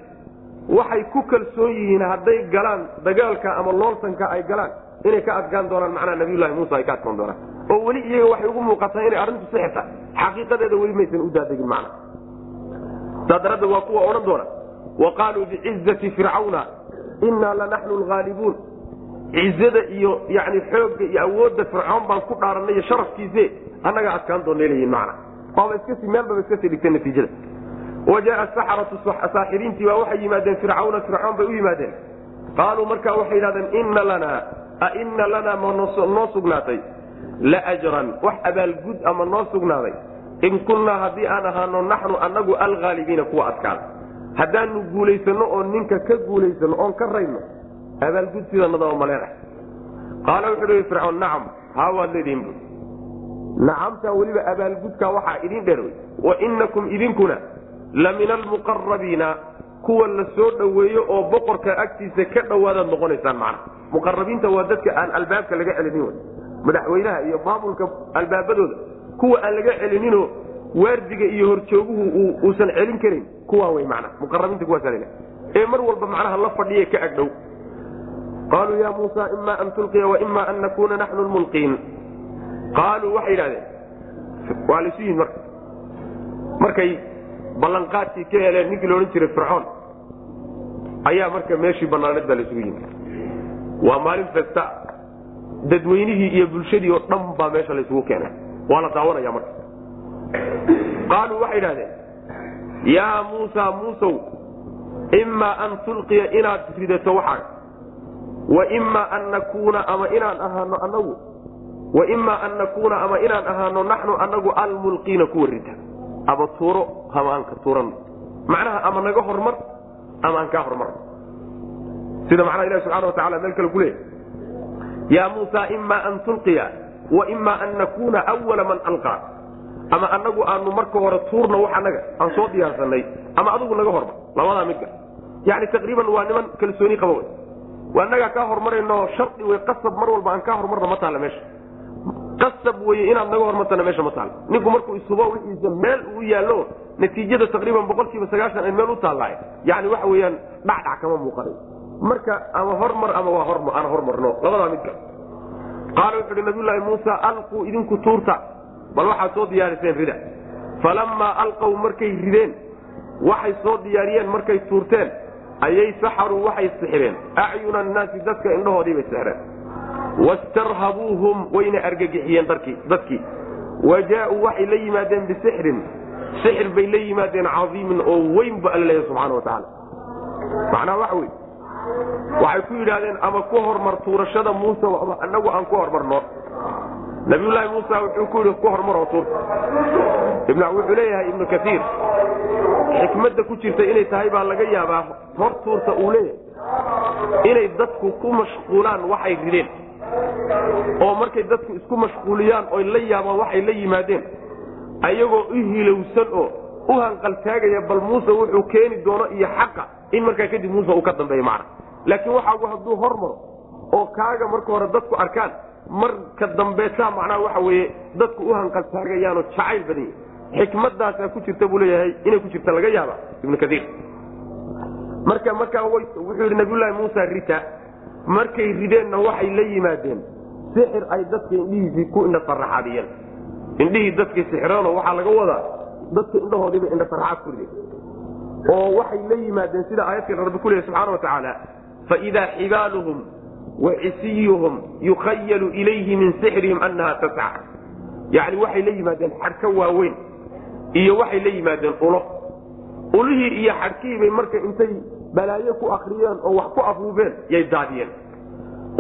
waxay ku kalsoon yihiin hadday galaan dagaalka ama loolsanka ay galaan inay ka adkaan doonaan macnaha nabiyullahi muusa ay ka adkaan doonaan. Oo weli iyaga waxay ugu muuqataa inay arrintu sixirta xaqiiqadeeda weli maysan u daadegin macna saa daraaddeed waa kuwa odhan doona wa qaaluu bicizati fircawna innaa lanaxnu lhaalibuun cizada iyo yani xoogga iyo awoodda fircoon baan ku dhaaranay iyo sharafkiise annagaa adkaan doona leeyihiin macna. Waaba iskasi meelbaba iskasii dhigtay natiijada. wajaaa saxaratu saaxiriintii baa waxay yimaadeen fircawna fircoon bay u yimaadeen. qaaluu markaa waxay yidhahdeen inna lanaa a inna lanaa ma noo sugnaatay laajran wax abaalgud ama noo sugnaaday in kunnaa haddii aan ahaano naxnu anagu alhaalibiina kuwa adkaan haddaanu guulaysano oo ninka ka guulaysano oon ka rayno abaalgud sidanadaba maleenah qaala wuxuu hi fircoon nacam haa waad leedihin bu nacamtaa weliba abaalgudkaa waxaa idin dheer wey wa inakum idinkuna la min almuqarabiina kuwa la soo dhoweeyo oo boqorka agtiisa ka dhowaadaad noqonaysaan macna. Muqarabiinta waa dadka aan albaabka laga celinin wey madaxweynaha iyo maamulka albaabadooda kuwa aan laga celininoo waardiga iyo horjooguhu uusan celin karin kuwaa wey macna muqarabiinta kuwaasa la ee mar walba macnaha la fadhiye ka agdhow qaaluu ya muusa ima an tulqiya waima an nakuna naxnu lmulqiin qaaluu waxay yidhahdeen waa laysu yimid marka. Markay ballanqaadkii ka heleen ninkii laodhan jiray fircoon ayaa marka meeshii banaaneed baa laysugu yimid. Waa maalin festa dadweynihii iyo bulshadii oo dhan baa meesha laysugu keenay. Waa la daawanaya marka. Qaaluu waxay idhahdeen yaa muusa muusow imaa an tulqiya inaad ridato waxaaga wa imaa an nakuuna ama inaan ahaano anagu wa imaa an nakuuna ama inaan ahaano naxnu anagu almulqiina kuwa rida ama tuuro ama aan ka tuuranno macnaha ama naga hormar ama aan kaa hormarno sida macnaha ilahi subxana watacala meel kale ku leeyahy yaa muusa imaa an tulqiya wa imaa an nakuuna awala man alqaa ama anagu aanu marka hore tuurno wax anaga aan soo diyaarsanay ama adigu naga hormar labadaa midka yani taqriiban waa niman kalsooni qaba wey. Waa anagaa kaa hormarayno shardi wey qasab mar walba aan kaa hormarno ma taalla meesha. Qasab weye inaad naga hormartana meesha ma taalla. Ninku markuu isubo wixiisa meel uu yaallo natiijada taqriiban boqol sagaashan ay meel u taallahay yani waxa weeyaan dhacdhac kama muuqanay marka ama hormar ama waa horm aan hormarno labadaa midka qaala wuxu uhi nabiyulaahi muusa alquu idinku tuurta bal waxaad soo diyaariseen rida. Falammaa alqaw markay rideen waxay soo diyaariyeen markay tuurteen ayay saxaruu waxay sixireen. Acyuna annaasi dadka indhahoodii bay sixreen wastarhabuuhum wayna argagixiyeen dadkii. Wa jaauu waxay la yimaadeen bisixrin. Sixir bay la yimaadeen caiimin oo weyn bu alla leeya subxana wa tacaala. Macnaha waxa wey waxay ku yidhaahdeen ama ku hormar tuurashada muuse anagu aan ku hormarno nabiyulaahi muusa wuxuu ku yidhi ku hormaroo tuurta wuxuu leeyahay ibnu kaiir xikmadda ku jirta inay tahay baa laga yaabaa hor tuurta uu leeyahay. Inay dadku ku mashquulaan waxay rideen. Oo markay dadku isku mashquuliyaan oy la yaabaan waxay la yimaadeen. Ayagoo u hilowsan oo u hanqaltaagaya bal muuse wuxuu keeni doono iyo xaqa in markaa kadib muuse uu ka dambeeyo macna. Laakiin waxaagu hadduu hormaro oo kaaga marka hore dadku arkaan marka dambeetaa macnaha waxa weye dadku u hanqaltaagayaanoo jacayl badan yahy xikmadaasaa ku jirta buu leeyahay inay ku jirta laga yaaba ibnu kaiir marka markaa wuxuu yidhi nabiyulaahi muusa rita. Markay rideenna waxay la yimaadeen sixir ay dadka indhihiisii ku indhasaraxaadiyeen indhihii dadkay sixireenoo waxaa laga wadaa dadka indhahoodiiba indhasaraxaad ku rideen. Oo waxay la yimaadeen sida aayadkan rabbi ku leeyahy subxana wa tacaala faidaa xibaaluhum wa cisiyuhum yukhayalu ilayhi min sixrihim annaha tasca yacni waxay la yimaadeen xadhka waaweyn iyo waxay la yimaadeen ulo. Ulihii iyo xadhkihii bay marka intay balaayo ku akriyeen oo wax ku afuufeen yay daadiyeen.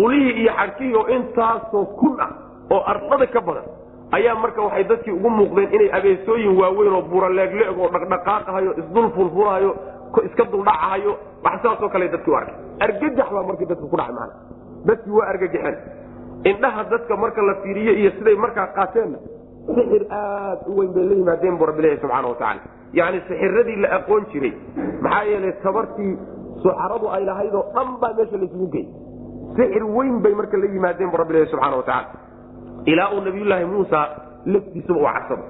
Ulihii iyo xadhkihii oo intaasoo kun ah oo ardada ka badan ayaa marka waxay dadkii ugu muuqdeen inay abeesooyin waaweyn oo buraleegleeg oo dhaqdhaqaaqahayo isdul fulfulahayo iska duldhacahayo wax saasoo kale dadkii u arkay argagax baa marka dadka ku dhacay maana dadkii waa argagaxeen indhaha dadka marka la fiiriye iyo siday markaa qaateenna sixir aad u weyn bay la yimaadeen bu rabbilahi subxaana watacaala yacni sixiradii la aqoon jiray maxaa yeelay tabartii suxaradu ay lahayd oo dhan baa meesha laysugu gey sixir weyn bay marka la yimaadeen bu rabbilahi subxana watacaala ilaa uu nabiyulaahi muusa laftiisaba u cabsado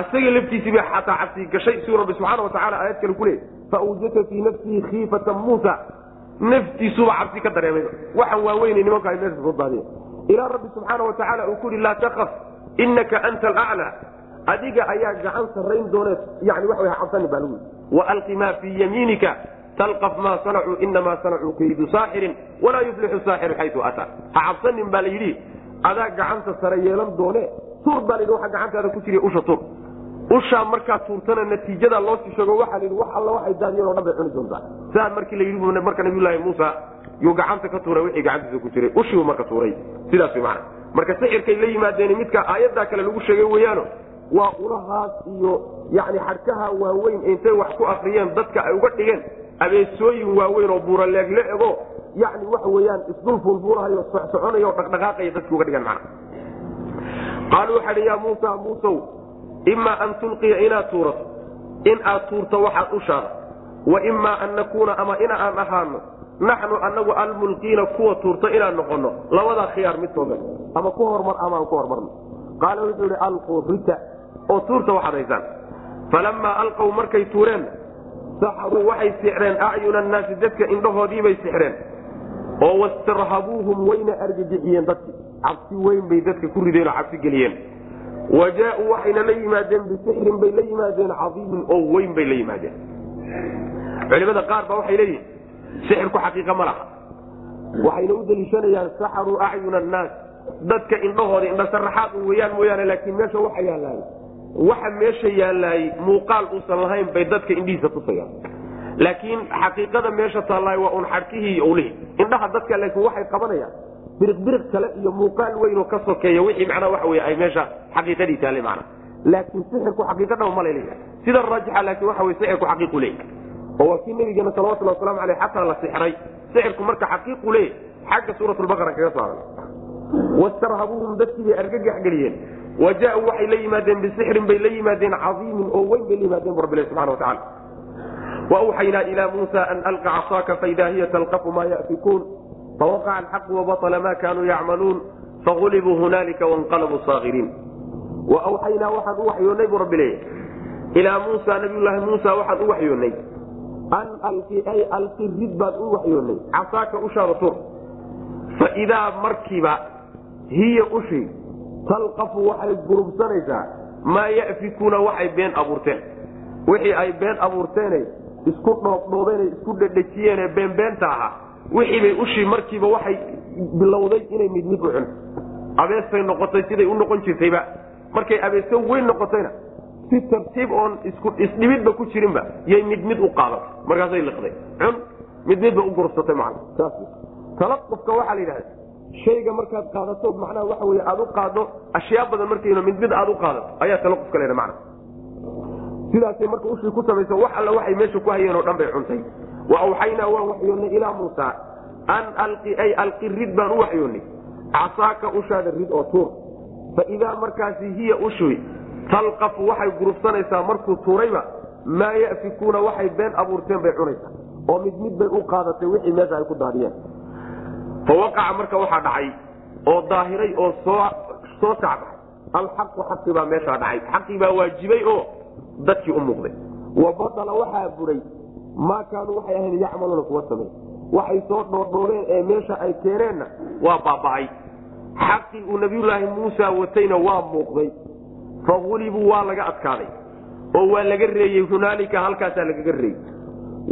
asaga laftiisiiba xataa cabsi gashay siuu rabbi subxaana watacaala aayad kale ku leeyay faawjata fii nafsihi khiifata muusa naftiisuba cabsi ka dareemay. Waxaan waaweynay nimanku ay meesha soo daadiya ilaa rabbi subxaana watacaala uu ku yihi laa takaf inaka anta alaclaa adiga ayaa gacan sarrayn doone yani wax way cabsani baa lagu yii waalqi maa fii yamiinika talqaf maa sanacuu inamaa sanacuu kaydu saaxirin walaa yuflixu saaxiru xayu ataa ha cabsanin baa la yidhi. Adaa gacanta sare yeelan doone. Tuur baa layidhi waxa gacantaada ku jiriy usha tuur ushaa markaa tuurtana natiijada loo sii sheego waxaa layidhi wax alla waxay daadiyeen o dhan bay cuni doontaa. Saa markii la yidhi marka nabiyulaahi muusa yuu gacanta ka tuuray wixii gacantiisa ku jiray. Ushiibu marka tuuray. Sidaas way macana marka sixirkay la yimaadeen midka aayaddaa kale lagu sheegay weeyaano waa ulahaas iyo yani xadhkaha waaweyn intay wax ku akriyeen dadka ay uga dhigeen abeesooyin waaweyn oo buuraleegle ego yani waxa weyaan isdul fulfulahayo soconayo dhaqdhaqaaqaya dadki uga dhigan mana qaaluu waxaa hi ya muusa muusow imaa an tulqiya inaad tuurato in aad tuurto waxaad ushaada wa imaa an nakuuna ama ina aan ahaano naxnu anagu almulqiina kuwa tuurto inaan noqono labadaa khiyaar midkooda ama ku hormar ama aan ku hormarno qaala wuxuu ihi alquu rita oo tuurta waxaad haysaan falamaa alqow markay tuureen saxruu waxay sixreen acyuna annaasi dadka indhahoodiibay sixreen oo wastarhabuuhum wayna argagixiyeen dadki cabsi weyn bay dadka ku rideen oo cabsi geliyeen wa jaauu waxayna la yimaadeen bisixrin bay la yimaadeen cadiimin oo weyn bay la yimaadeen culimada qaar ba waxay leeyihiin sixirku xaqiiqa ma laha waxayna u deliishanayaan saxaruu acyuna annaas dadka indhahooda indhasaraxaad u weyaan mooyaane laakiin meesha waxa yaalaay waxa meesha yaalaayey muuqaal uusan lahayn bay dadka indhihiisa tusayaan laakiin xaqiiqada meesha taallaayo waa un xadhkihii iyo owlihii indhaha dadka laakiin waxay qabanayaan biriqbiriq kale iyo muuqaal weyn oo ka sokeeya wixii macnaa waxa wey ay meesha xaqiiqadii taale macna laakiin sixirku xaqiiqa dhaba ma la leeyahay sida raajixa laakiin waxa wey sixirku xaqiiqu leeyahy oo waa kii nabigeena salawatulli waslamu aleyh xataa la sixray. Sixirku marka xaqiiqu leeyahy xagga suuratulbaqara kaga saaran. Wastarhabuuhum dadkii bay argagax geliyeen wa jaauu waxay la yimaadeen bisixrin bay la yimaadeen cadiimin oo weyn bay la yimaadeen bu rabbi subxana watacala wawxaynaa ilaa muusa an alqa casaaka faida hiya talqafu maa yafikuun fawaqaca alxaqu wabaطla ma kanuu yacmaluun fagulibuu hunaalika wanqalabuu saakiriin waawxaynaa waxaan u waxyoonnay buu rabbi leeyahy ilaa muusa nabiyulaahi muusa waxaan u waxyoonnay an alqi ay alqi rid baan u waxyoonnay casaaka ushaada tur faidaa markiiba hiya ushii talqafu waxay gurubsanaysaa maa yafikuuna waxay been abuurteen wixii ay been abuurteene isku dhoobdhoobeen isku dhedhejiyeen beenbeenta ahaa wixii bay ushii markiiba waxay bilowday inay mid mid u cunto abeesay noqotay siday u noqon jirtayba. Markay abeeso weyn noqotayna si tartiib oon isdhibidba ku jirinba yay mid mid u qaadatay markaasay liqday. Cun mid u gursatay man talaqufka waxaa la yidhahda shayga markaad qaadato macnaha waxa wey aad u qaado ashyaa badan markayno mid aad u qaadato ayaa talaqufka la mana sidaasay marka ushii ku samayso wax alla waxay meesha ku hayeen oo dhan bay cuntay wa awxaynaa waan waxyoonnay ilaa muusa an alqi ay alqi rid baan u waxyoonnay casaaka ushaada rid oo tuur. Fa idaa markaasi hiya ushuy talqafu waxay gurubsanaysaa markuu tuurayba maa yafikuuna waxay been abuurteen bay cunaysaa. Oo mid mid bay u qaadatay wixii meesha ay ku daadiyeen. Fa waqaca marka waxaa dhacay oo daahiray oo soo sacbaxay alxaqu xaqi baa meeshaa dhacay. Xaqii baa waajibay oo dadkii u muuqday. Wa badala waxaa buray maa kaanuu waxay ahayn yacmaluuna kuwa samey waxay soo dhoodhoobeen ee meesha ay keeneenna waa baaba'ay. Xaqii uu nabiyulaahi muusa watayna waa muuqday. Fagulibuu waa laga adkaaday oo waa laga reeyey hunaalika halkaasaa lagaga reeyey.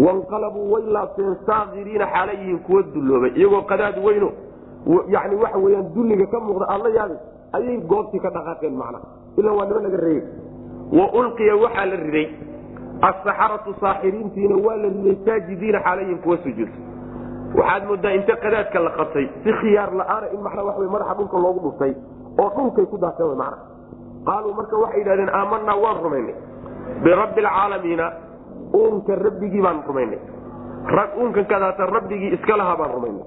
Wanqalabuu way laabteen saakiriina xaala yihiin kuwa dulloobay. Iyagoo qadaad weyno yani waxa weyaan dulliga ka muuqda aad la yaabi ayay goobtii ka dhaqaaqeen macna. Ila waa nima laga reeyey. Wa ulqiya waxaa la riday asaxaratu saaxiriintiina waa la riday saajidiina xaalayihiin kuwa sujuud waxaad moodaa inta qadaadka la qabtay si khiyaar la'aana in macnaa waa madaxa dhulka loogu dhuftay oo dhulkay ku daaseen mana qaaluu marka waxay yidhahdeen aamanaa waan rumaynay birabbi alcaalamiina uunka rabbigii baan rumaynay uunkan kadaata rabbigii iska lahaa baan rumaynay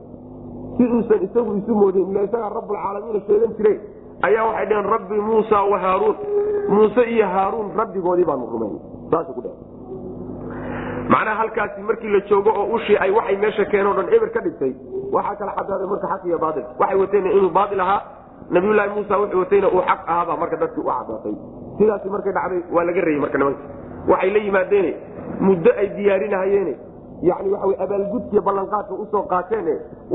si uusan isagu isu moodin ila isagaa rabbulcaalamiina sheegan jire ayaa waxay dhaheen rabbi muusa wa haaruun muuse iyo haaruun rabbigoodii baanu rumaynay macnaha halkaasi markii la joogo oo ushii ay waxay meesha keenoo dhan eber ka dhigtay waxaa kala cadaaday marka xaq iyo baail waxay wateen inuu baail ahaa nabiyulaahi muusa wuxuu watayna uu xaq ahaabaa marka dadkii u cadaatay sidaasi markay dhacday waa laga reeyey marka nimanka. Waxay la yimaadeene muddo ay diyaarinahayeene yani waxa wey abaalgudkiiyo ballanqaadka u soo qaateen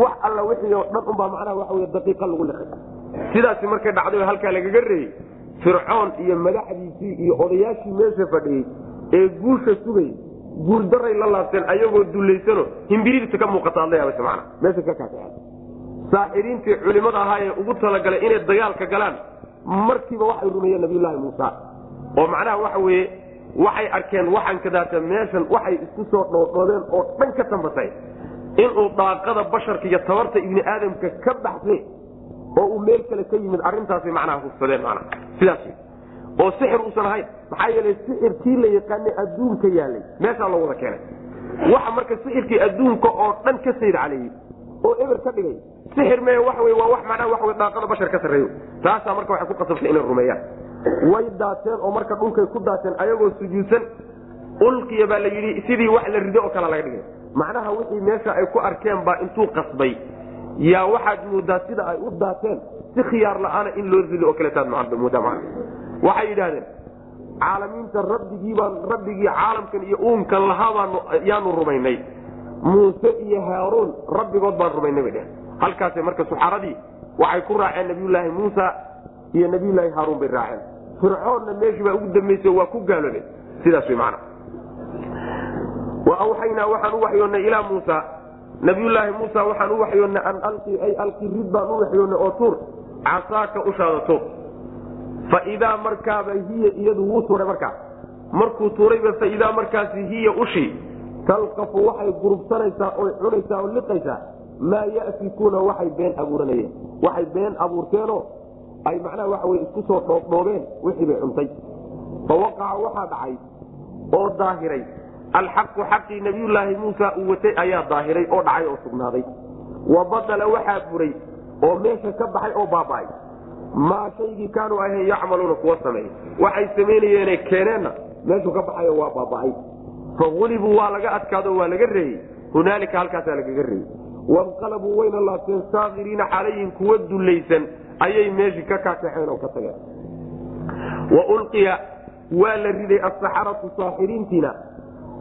wax alla wixii oo dhan unbaa macnaha wey daqiiqa lagu liqay. Sidaasi markay dhacday halkaa lagaga reeyey fircoon iyo madaxdiisii iyo odayaashii meesha fadhiyey ee guusha sugay guurdaray la laabteen ayagoo dullaysano himbiriirta ka muuqata adla yaabas mana meesha ka kaaa saaxiriintii culimada ahaa ee ugu talagalay inay dagaalka galaan markiiba waxay rumeeyeen nabiyulaahi muusa. Oo macnaha waxa weye waxay arkeen waxaan kadaata meeshan waxay isku soo dhoodhoodeen oo dhan ka tambatay inuu daaqada basharka iyo tabarta ibni aadamka ka baxse oo uu meel kale ka yimid arintaasay macnaha hubsadeen mana uusan ahayn. Maxaa yeelay sixirkii la yaqaanay adduunka yaalay. Meeshaa loo wada keenay. Waxa marka sixirkii adduunka oo dhan ka sayd caleeyey oo eber ka dhigay sixir me waxa waa wax macnaha waxa daaqada bashar ka sarreeyo. Taasaa marka waxay ku qasabtay inay rumeeyaan. Way daateen oo marka dhulkay ku daateen ayagoo sujuudsan ulqiya baa la yidhi sidii wax la rido oo kale laga dhigay. Macnaha wixii meesha ay ku arkeen baa intuu qasbay yaa waxaad moodaa sida ay u daateen si khiyaar la'aana in loo rido oo kaleetaad moodaa man waxay yidhahdeen caalamiinta rabbigiibaan rabbigii caalamkan iyo uunkan lahaabaan yaanu rumaynay. Muuse iyo haaruun rabbigood baan rumaynay bay dheheen halkaas marka suxaradii waxay ku raaceen nabiyulaahi muusa iyo nabiyulaahi haaruun bay raaceen. Fircoonna meeshii baa ugu dambaysa waa ku gaaloobeen sidaas way macana wa awxaynaa waxaan u waxyoonnay ilaa muusa nabiyulaahi muusa waxaan u waxyoonnay an alqi ay alqi rid baan u waxyoonnay oo tuur. Casaaka ushaada tuur. Faidaa markaaba hiya iyadu wuu tuuray markaa markuu tuurayba faidaa markaasi hiya ushii talqafu waxay gurubsanaysaa oy cunaysaa oo liqaysaa. Maa yafikuuna waxay been abuuranayeen. Waxay been abuurteenoo ay macnaha waxa wey isku soo dhoobdhoobeen wixii bay cuntay. Fawaqaca waxaa dhacay oo daahiray alxaqu xaqii nabiyulaahi muusa uu watay ayaa daahiray oo dhacay oo sugnaaday. Wa badala waxaa buray oo meesha ka baxay oo baaba'ay. Maa shaygii kaanuu ahayn yacmaluuna kuwa sameey waxay samaynayeene keeneenna meeshuu ka baxayo waa baaba'ay. Faulibuu waa laga adkaado waa laga reeyey. Hunaalika halkaasaa lagaga reeyey. Wanqalabuu wayna laabteen saakiriina xaalayihin kuwa dullaysan ayay meeshii ka kaasaxeen oo ka tageen. Wa ulqiya waa la riday asaxaratu saaxiriintiina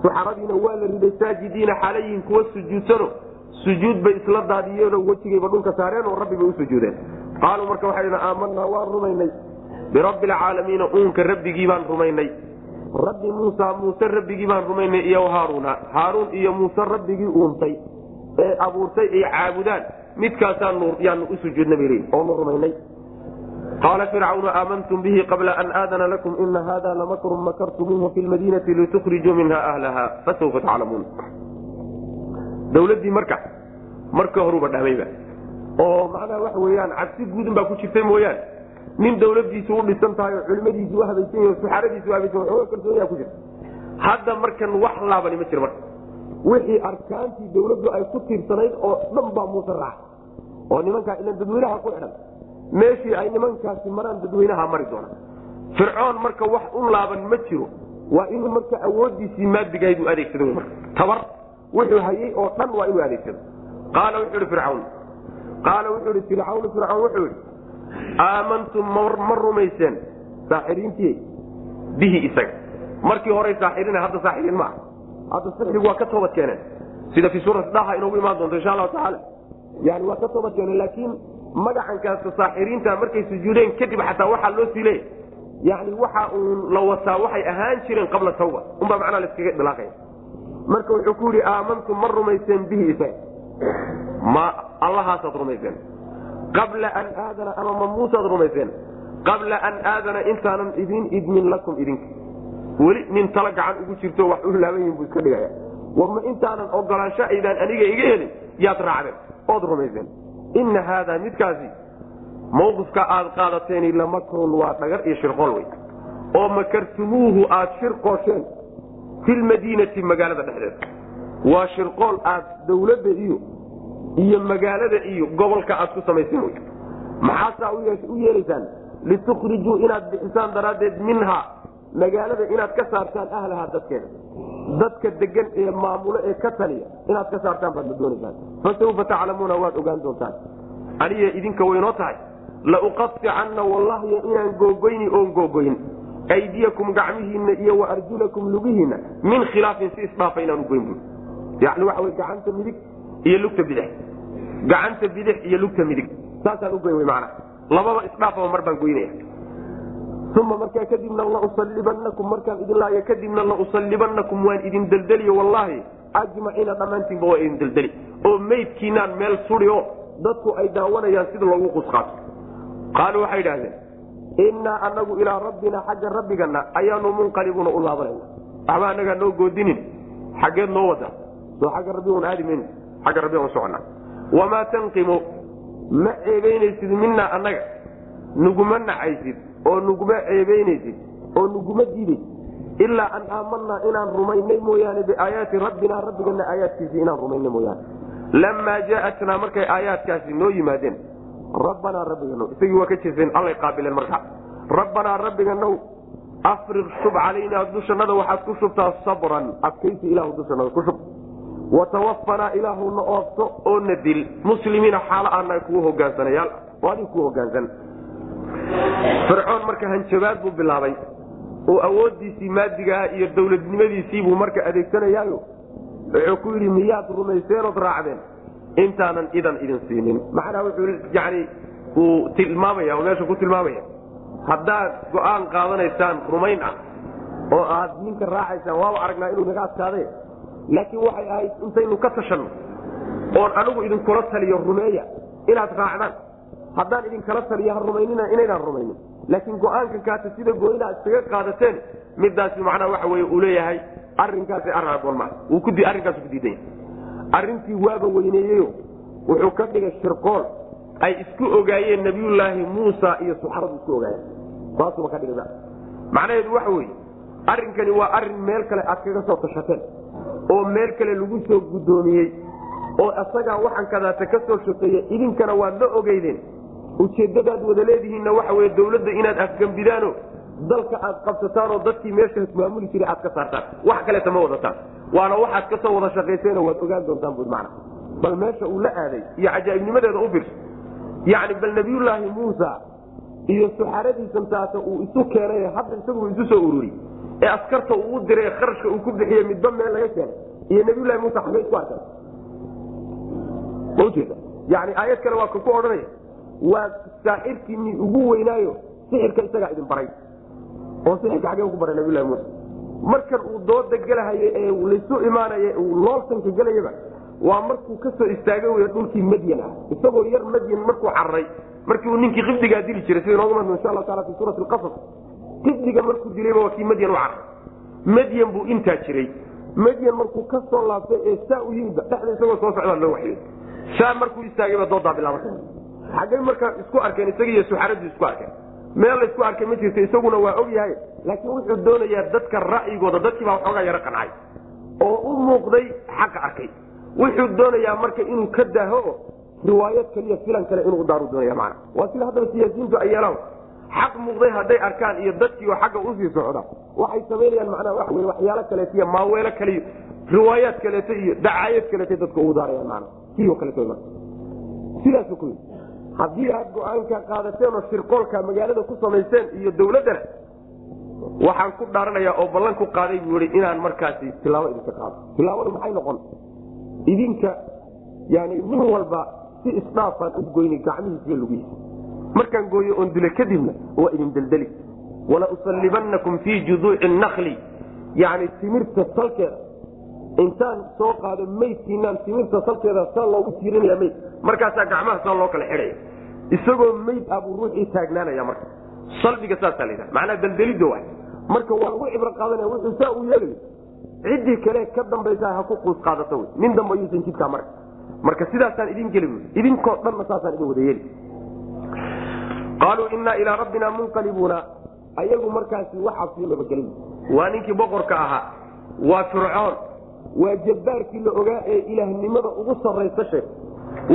saxaradiina waa la riday saajidiina xaalayihin kuwa sujuudsano. Sujuud bay isla daadiyeenoo wejigayba dhulka saareen oo rabbi bay u sujuudeen. Qaaluu marka waxay dh aamanaa waan rumaynay. Birabbi alcaalamiina uunka rabbigii baan rumaynay. Rabbi muusa muuse rabbigii baan rumaynay iyo haaruuna. Haaruun iyo muuse rabbigii uuntay ee abuurtay ay caabudaan. Midkaasaanu yaanu u bay leeyihiin oonu rumaynay qaala fircawnu aamantum bihi qabla an aadana lakum ina hada lamakrun makartumuuhu fi lmadiinati litukhrijuu minha ahlaha fasawfa taclamuun dawladdii marka marka horuba dhahmayba oo macnaha waxa weeyaan cabsi guudun baa ku jirtay mooyaane nin dawladiisu u dhisan tahay oo culimadiisi u habaysan yahi suxaaradiisi u habaysan xooga kalsooniyaa ku jirta hadda markan wax laabani ma jiro marka wixii arkaantii dawladdu ay ku tiirsanayd oo dhan baa muuse raaca oo nimankaa ilan dadweynaha ku xidhan meeshii ay nimankaasi maraan dadweynaha mari doonaan. Fircoon marka wax u laaban ma jiro. Waa inuu marka awoodiisii maadigahayd u adeegsado tabar wuxuu hayay oo dhan waa inuu adeegsado. Qaala wuxuu ihi fircawn qaala wuxuu ihi fircawn wuxuu ihi aamantum ma rumayseen saaxiriintii bihi isaga. Markii horay saaxirina hadda saaxiriin maaha hadda sixrigu waa ka toobad keeneen sida fii suurati daha inoogu imaan doonto insha allahu tacaala. Yani waa ka toobad keeneen laakiin magacankaas saaxiriinta markay sujuudeen kadib xataa waxaa loo sii leeya yani waxa uun la wataa waxay ahaan jireen qabla tawba. Unbaa macnaa laskaga ilaaqaya marka wuxuu ku yihi aamantum ma rumayseen bihi isaga ma allahaasaad rumayseen. Qabla an aadana ama ma muusaad rumayseen? Qabla an aadana intaanan idin idmin lakum idinka. Weli nin tala gacan ugu jirto wax u laaban yihiin buu iska dhigaya warma intaanan ogolaansho aydaan aniga iga helin yaad raacdeen ood rumayseen ina haada midkaasi mawqifka aad qaadateen lamakrun waa dhagar iyo shirqool wey oo makartumuuhu aad shirqoosheen fi lmadiinati magaalada dhexdeeda waa shirqool aad dawladda iyo iyo magaalada iyo gobolka aad ku samayseen wy maxaasaa u yeelaysaan litukhrijuu inaad bixisaan daraaddeed minhaa magaalada inaad ka saartaan ahlahaa dadkeeda dadka degan ee maamulo ee ka taliya. Inaad ka saartaan baad la doonaysaan fasawfa taclamuuna waad ogaan doontaan. Aniga idinka waynoo tahay. Lauqaicanna wallahiy inaan googoyni oon googoyn aydiyakum gacmihiinna iyo wa arjulakum lugihiinna min khilaafin si isdhaafa inaan ugoyn yani waxa wy gacanta midig iyo lugta bidix. Gacanta bidix iyo lugta midig. Saasaan ugoyn wy mana lababa isdhaafaba mar baan goynaya uma markaa kadibna lausallibanakum markaan idin laaya kadibna lausallibanakum waan idin deldeliyo wallaahi ajmaciina dhammaantiinba waa idin deldeli oo meydkiinaan meel sudi dadku ay daawanayaan sida loogu qusqaato qaaluu waxay idhaahdeen innaa anagu ilaa rabbina xagga rabbigana ayaanu munqalibuuna u laabanayna waxba anagaa noo goodinin xaggeed noo wada soo xagga rabbi un aadi mayno xagga rabbi un socona wamaa tanqimu ma ceebaynaysid minaa annaga nuguma nacaysid oo nuguma ceebaynaysid oo nuguma diidaysid ilaa an aamanaa inaan rumaynay mooyaane biaayaati rabbina rabbigana aayaadkiisii inaan rumaynay mooyaane. Lamaa jaaatnaa markay aayaadkaasi noo yimaadeen rabbanaa rabbiganow isagii waa ka jeeseen allay qaabileen markaa rabbanaa rabbiganow afriq shub calaynaa dushanada waxaad ku shubtaa sabran adkaysi ilahu dushanada ku shub. Watawafanaa ilaahuna oofto oo na dil. Muslimiina xaalo aana kugu hogaansanayaal oo adig ku hogaansan fircoon marka hanjabaad buu bilaabay oo awoodiisii maadigaah iyo dawladnimadiisiibuu marka adeegsanayaayo wuxuu ku yidhi miyaad rumayseenood raacdeen? Intaanan idan idin siinin. Macnaa wuxuu yani uu tilmaamaya oo meesha ku tilmaamaya haddaad go'aan qaadanaysaan rumayn ah oo aad ninka raacaysaan waaba aragnaa inuu naga adkaade laakiin waxay ahayd intaynu ka tashanno oon anigu idinkula taliyo rumeeya inaad raacdaan haddaan idinkala taliyo ha rumaynina inaydaan rumaynin. Laakiin go'aankan kaata sida gooyna ad iskaga qaadateen midaasi macnaa waxa wey uu leeyahay arinkaasi arrin adoon maa arrinkaas ku diidan yahay arrintii waaba weyneeyeyo wuxuu ka dhigay shirqool ay isku ogaayeen nabiyullaahi muusa iyo suxaradu isku ogaayeen. Saasuba ka dhigay macnaheedu waxa weeye arrinkani waa arrin meel kale aad kaga soo tashateen oo meel kale lagu soo guddoomiyey oo isagaa waxaan kadaata ka soo shaqeeya idinkana waad la ogeydeen ujeeddadaad wada leedihiinna waxa weye dawladda inaad afgembidaano dalka aad qabsataan oo dadkii meesha maamuli jiray aad ka saartaan. Wax kaleeta ma wadataan. Waana waxaad ka soo wada shaqayseen waad ogaan doontaan bu man bal meesha uu la aaday iyo cajaa'ibnimadeeda u yani bal nabiyullaahi muusa iyo suxaradiisan taata uu isu keenay hadda isagu isu soo ururi ee askarta uu u diray kharashka uu ku bixiye midba meel laga keenay. Iyo nabiyullahi muusa xagay isku arkay maujeeda yani aayad kale waa ka ku odhanaya waa saaxirkiinii ugu weynaayo sixirka isagaa idin baray. Oo sixirka xagee ku baray nabiyullahi muusa markan uu dooda gelahaye ee laysu imaanaya uu loolsanka gelayaba waa markuu ka soo istaagay wey dhulkii madyan ah. Isagoo yar madyan markuu cararay markii uu ninkii qibdigaa dili jiray sida inoogu marno insha alla taala fi suurati lqasas qibdiga markuu dilayba waa kii madyan u cararay madyan buu intaa jiray. Madyan markuu ka laabtay ee saa u yimidba dhexda isagoo soo socdaa loo waxyey saa markuu istaagayba doodaa bilaabata xaggay markaa isku arkeen isaga iyo suxaradii isku arkeen. Meel laysku arkay ma jirto isaguna waa og yahay laakiin wuxuu doonayaa dadka ra'yigooda dadkiibaa waxoogaa yaro qancay oo u muuqday xaqa arkay. Wuxuu doonayaa marka inuu ka daaho riwaayad kaliya filan kale inuu daaru doonaya mana waa sida haddaba siyaasiyiintu ay yeelaan. Xaq muuqday hadday arkaan iyo dadkii oo xagga u sii socda. Waxay samaynayaan macnaha waxa wey waxyaalo kaleeto iyo maaweelo kale riwaayaad kaleeto iyo dacaayad kaleeto dadka ugu daarayaan mana kii kaleeto marka. Sidaasu ku yii haddii aad go'aanka qaadateen oo shirqoolka magaalada ku samayseen iyo dawladdana waxaan ku dhaaranayaa oo ballan ku qaaday buu i inaan markaasi tilaabo idinka qaado. Tilaabadu maxay noqon? Idinka yani nin walba si isdhaafaan u goyni gacmihiis iyo lugihiisa markaan gooyo oon dilo kadibna waa idin deldeli wala fii juduuci nakli yani timirta salkeeda intaan soo qaado maydkiinaan timirta salkeeda saa loogu tiirinaya mayd. Markaasaa gacmaha saa loo kala xidhaya isagoo mayd ah buu ruuxii taagnaanaya marka. Salbiga saasaa la yidhaha macnaa deldelidda wa marka waa lagu cibro qaadanaya wuxuu saa u yeelay. Ciddii kale ka dambaysa ha ku quus qaadato wy nin dambe yuusan jidkaa mara marka sidaasaan idin geli wy idinkoo dhanna saasaan idin wada yeeli. Qaaluu innaa ilaa rabbina munqalibuuna. Ayagu markaasi waxaa sii nabadgelin waa ninkii boqorka ahaa. Waa fircoon waa jabbaarkii la ogaa ee ilaahnimada ugu sarraysa sheeg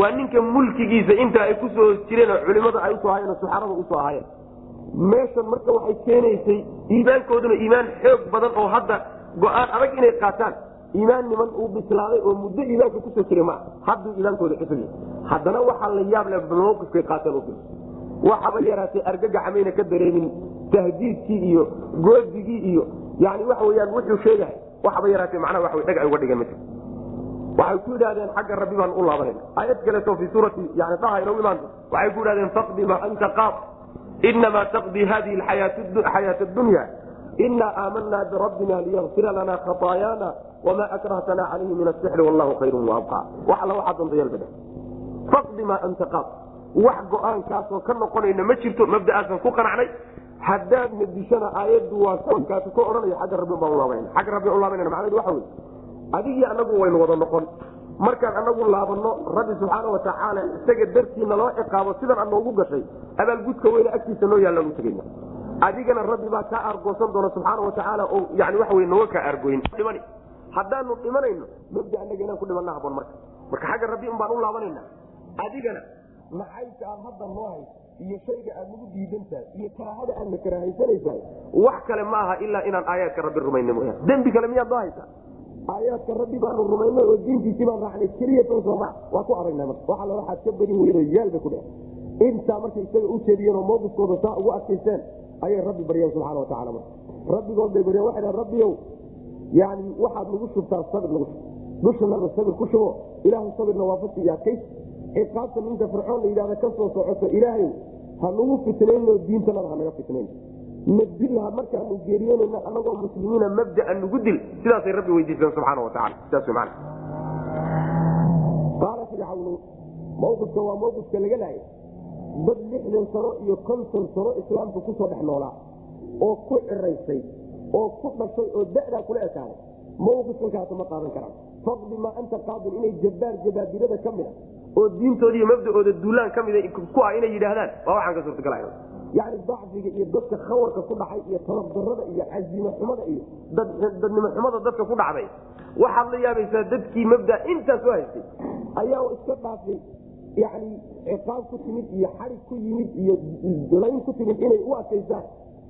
waa ninka mulkigiisa inta ay ku soo hoos jireen oo culimada ay u soo hayeen oo suxarada u soo ahayeen meeshan marka waxay keenaysay iimaankooduna iimaan xoog badan oo hadda go'aan adag inay qaataan. Iimaan niman uu bislaaday oo muddo iimaanka ku soo jiray maa hadduu iimaankooda yahay haddana waxaa la yaab leh mawqifkay qaateen u waxaba yaraatay argagaxmayna ka dareemin tahdiidkii iyo goodigii iyo yani waxa weyaan wuxuu sheegahay waxaba yaraatee macnaha waa dhag ay uga dhigan ma jiro. Waxay ku yidhahdeen xagga rabbi baan u laabanayna aayad kaleeto fi suurati yani daha inoogu imaanta waxay ku yidhahdeen faqdi ma anta qaab. Inamaa taqdi hadihi xayaat dunya ina aamanaa birabbina liyakfira lana khataayaana wama akrahtana calayhi min asixri wallahu khayru waabqa wax alla waxaa doonta yeelbada faqdi maa anta qaab. Wax go'aankaasoo ka noqonayna ma jirto mabda'aasan ku qanacnay haddaadna dishana aayaddu waa ka odhanaya xagga rabbi baan ulaabanana xagga rabbi ulaabanana macnahedu waxa wey adigii anagu waynu wada noqon. Markaan anagu laabanno rabbi subxaana watacaala isaga dartiina loo ciqaabo sidan ad noogu gashay abaalgudka weyne agtiisa noo yaallaan u tegayna. Adigana rabbi baa kaa aargoosan doona subxaana watacaala oo yani waxa wey nooga kaa aargooyin dhiman haddaanu dhimanayno mabda anaga inaan ku dhimanna haboon marka. Marka xagga rabbi un baan u laabanayna adigana nacaybka aad hadda noo hayso iyo shayga aad nagu diidantahay iyo karaahada aadna karahaysanaysahay wax kale ma aha ilaa inaan aayaadka rabbi rumayna dembi kale miyaad noo haysaa? Aayaadka rabbi baanu rumaynay oo diintiisii baan raacnay keliya sooma waa ku aragnaa marka. Waxa la waxaad ka badin weyn oo yaal bay ku dheh intaa markay isaga u jeediyeen oo mawqifkooda saa ugu adkaysteen ayay rabbi baryeen subxana watacala marka. Rabbigood bay baryeen waxay dhahan rabbiyow yani waxaad nagu shubtaa sabir nagu shub. Dushanada sabir ku shubo. Ilaahu sabirna waafasi iyo adkays ciqaabta ninka fircoon la yidhahda ka soo socoto ilaahay ha nagu fitnayno diintanada hanaga fitnayn. Nadilha markaanu geeriyoonayna anagoo muslimiina mabdaa nagu dil sidaasay rabbi weydiiseen subxaana wataala sidaas man qaala fircawnu mawqifka waa mawqifka laga laayay dad lixdan sano iyo konton sano islaamka ku soo dhex noolaa oo ku ciraysay oo ku dhashay oo da'daa kula ekaaday. Mawqifkankaas ma qaadan karaan. Faqdi maa anta qaadin inay jabbaar jabaabirada ka mid a oo diintooda iyo mabda'ooda duulaan ka mida ku ah inay yidhaahdaan waa waxaan ka suurtagalay yani dacfiga iyo dadka khawarka ku dhacay iyo tabardarada iyo cazimo xumada iyo dadnimo xumada dadka ku dhacday. Waxaad la yaabaysaa dadkii mabda intaas u haystay. Ayaa iska dhaafay yani ciqaab ku timid iyo xarig ku yimid iyo layn ku timid inay u adkaystaan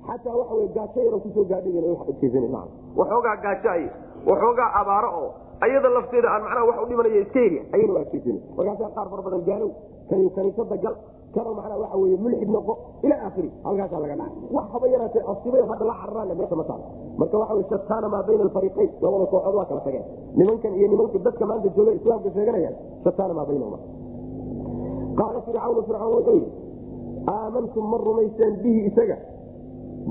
xataa waxa w gaajo yaran ku soo gaadhaysan waxoogaa gaajo ay waxoogaa abaaro oo ayada lafteeda aan macnaha wax u dhimanaya iska heri ayayna u adkaysan markaasaa qaar fara badan gaalow kani kaniisada gal kano macnaa waxa weye mulxid noqo ilaa akhiri halkaasaa laga dhacay. Wax haba yaraatee asibay hadda la cararaan meesha ma taal marka waxa wey shataana maa bayna alfariiqayn labada kooxood waa kala tageen. Nimankan iyo nimanka dadka maanta jooga islaamka sheeganayaan shataana baynahuma. Qaala fircawnu fircawn wuxuu yidhi aamantum ma rumayseen bihi isaga?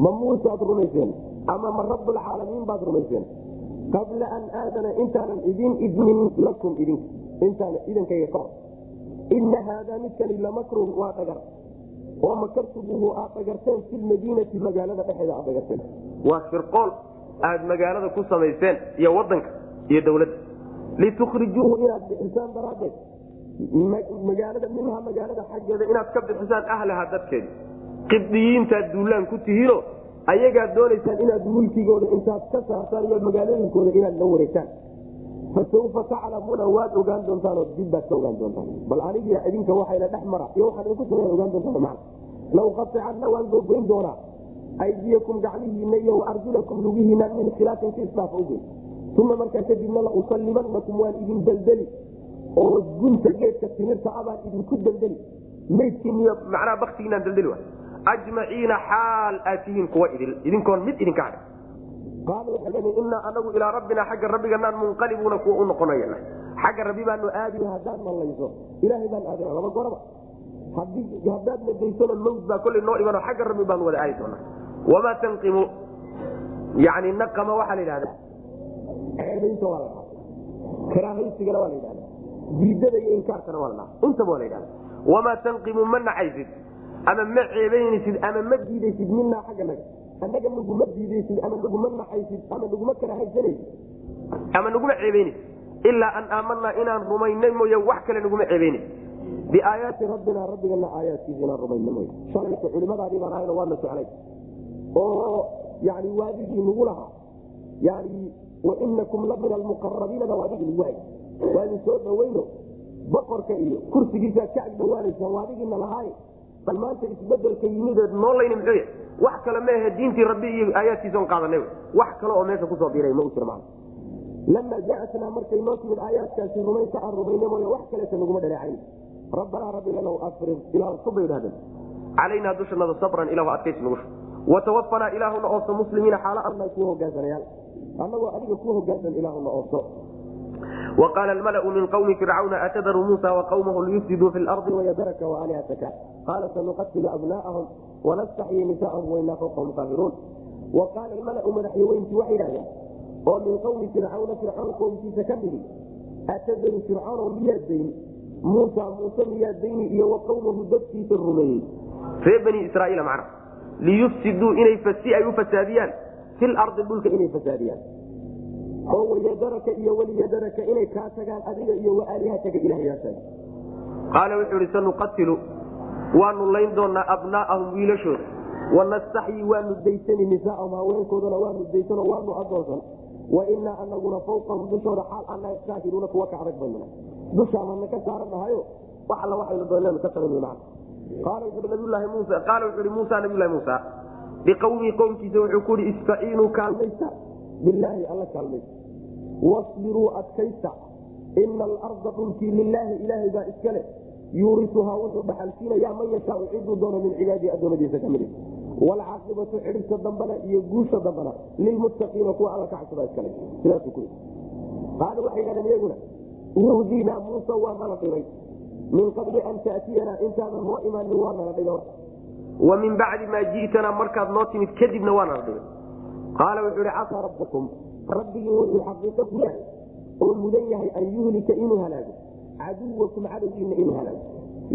Ma muusaad rumayseen ama ma rabbulcaalamiin baad rumayseen qabla an aadana intaanan idin idnin lakum idinka intaana idankayga ka hor ina haadaa midkani lamakrun waa dhagar oo makartumuhu aad dhagarteen fi lmadiinati magaalada dhexeeda aad dhagarteen waa shirqool aad magaalada ku samayseen iyo wadanka iyo dawladda litukhrijuuhu inaad bixisaan daraaddeed magaalada minha magaalada xaggeeda inaad ka bixisaan ahlaha dadkeedi qibdiyiintaad duulaan ku tihiino ayagaad doonaysaan inaad mulkigooda intaad ka saartaan iyo magaalooyinkooda inaad la wareegtaan. Fasawfa taclamuuna waad ogaan doontaan oo dib baad ka ogaan doontaan. Bal anigiyo idinka waxayna dhex mara iyo waxaan idinku sameyn ogaan doontaan law qaticanna waan gogoyn doonaa. Aydiyakum gacmihiina iyo arjulakum lugihiina min khilaafin si isdhaafa ugeyn uma markaa kadibna la usallimanakum waan idin deldeli oo gunta geedka timirta abaan idinku deldeli maydkiiniyo macnaha baktigiinaan deldeli ajmaciina xaal aad tihiin kuwa idil idinkoon mid idinka hadhay leeyihiin inaa anagu ilaa rabbina xagga rabbiganaan munqalibuuna kuwa u noqonayana xagga rabbi baanu aadi haddaad mallayso ilaahay baan aadana laba goraba haddaad nadaysona mawd baa kollay noo imanoo xagga rabbi baanu wada aadi doonaa wamaa tanqimu yani naqama waxaa la yidhahda ceebaynta waa la dhaha karaahaysigana waa la yidhahda diidada iyo inkaarkana waa la dhaha intaba waa la yidhahda wamaa tanqimu ma nacaysid ama ma ceebaynaysid ama ma diidaysid minaa xagga naga. Annaga naguma diidaysid ama naguma naxaysid ama naguma karahaysanaysid ama naguma ceebaynaysid ilaa an aamanaa inaan rumaynay mooye wax kale naguma ceebaynay biaayaati rabbina rabbigana aayaadkiisa inaan rumayna mooye. Shalayka culimadaadii baan ahayno waadna jeclay oo yani waadigii nagu lahaa. Yani wainakum la min almuqarabiinana waadigii nagu hay waadin soo dhaweyno boqorka iyo kursigiisaad ka ag dhawaanaysaa waadigiina lahaaye bal maanta isbeddelka yimideed noolayni muxuu yahay? Wax kale maahe diintii rabbi iyo aayaadkiisa on qaadanay wax kale oo meesha ku soo biiray ma u jira maa lamaa jaatnaa markay noo timid aayaadkaasi rumaynta aan rumayna mooye wax kaleeta naguma dhaleecayn rabbanaa rabbiganow afrid ilaah suba yidhahdeen. Calaynaa dushanada sabran ilahu adkaysi nagu shu watawafanaa ilaahuna ooso muslimiina xaala anaa kuu hogaansanayaal annagoo adiga kuu hogaansan ilaahuna ooso qaala malau min qwmi fircawna atadaru muusa waqawmahu liyufsiduu fi lardi wayadaraka waalhataka qaala sanuqatilu abnaahum wanastaxyi nisaahum wainaa fawqahum qaahiruun wa qaala malau madaxyaweyntii waxay dhahdeen oo min qowmi fircawna fircawn qowmkiisa ka midi atadaru fircawnow miyaa dayni muusa muuse miyaa dayni iyo wa qawmahu dadkiisa rumeeyey ree bani israaiil macna liyufsiduu inay si ay u fasaadiyaan fi lardi dhulka inay fasaadiyaan oo wayadaraka iyo waliyadaraka inay kaa tagaan adiga iyo waaalihataga ilaahyaashaga qaala wuxuu ihi sanuqatilu waanu layn doonaa abnaa'ahum wiilashooda. Wanastaxyi waanu daysani nisaahum haweenkoodana waanu daysano waanu adoonsan. Wainaa anaguna fawqahum dushooda xaal ana saahiruuna kuwa ka adag baynuna dushaanana ka saaranahayo wax alla waxaynu dooneen ka maa qaala wuxuui nabiylahi muusa qaala wuxu uhi muusa nabiylahi muusa biqawmii qowmkiisa wuxuu ku yihi istaciinuu kaalmaysta bilaahi alla kaalmaysta wasbiruu adkaysta. Ina alarda dhulkii lilaahi ilaahay baa iska leh. Yuurisuhaa wuxuu dhaxalsiinayaa man yashaau ciduu doono min cibaadii adoomadiisa ka midi waalcaaqibatu cidhibka dambana iyo guusha dambana lilmuttaqiina kuwa alla ka cabsada iskale sidaasuu ku qaala waxay yidhahdeen iyaguna yuhdinaa muusa waa nala dhibay min qabli an taatiyanaa intaadan noo imaanin waa nala dhibay wa min bacdi maa ji'tanaa markaad noo timid kadibna waa nala dhibay qaala wuxuu ihi casaa rabbakum rabbigii wuxuu xaqiiqo ku yahay oo mudan yahay an yuhlika inuu halaago caduwakum cadowgiina inuu halaago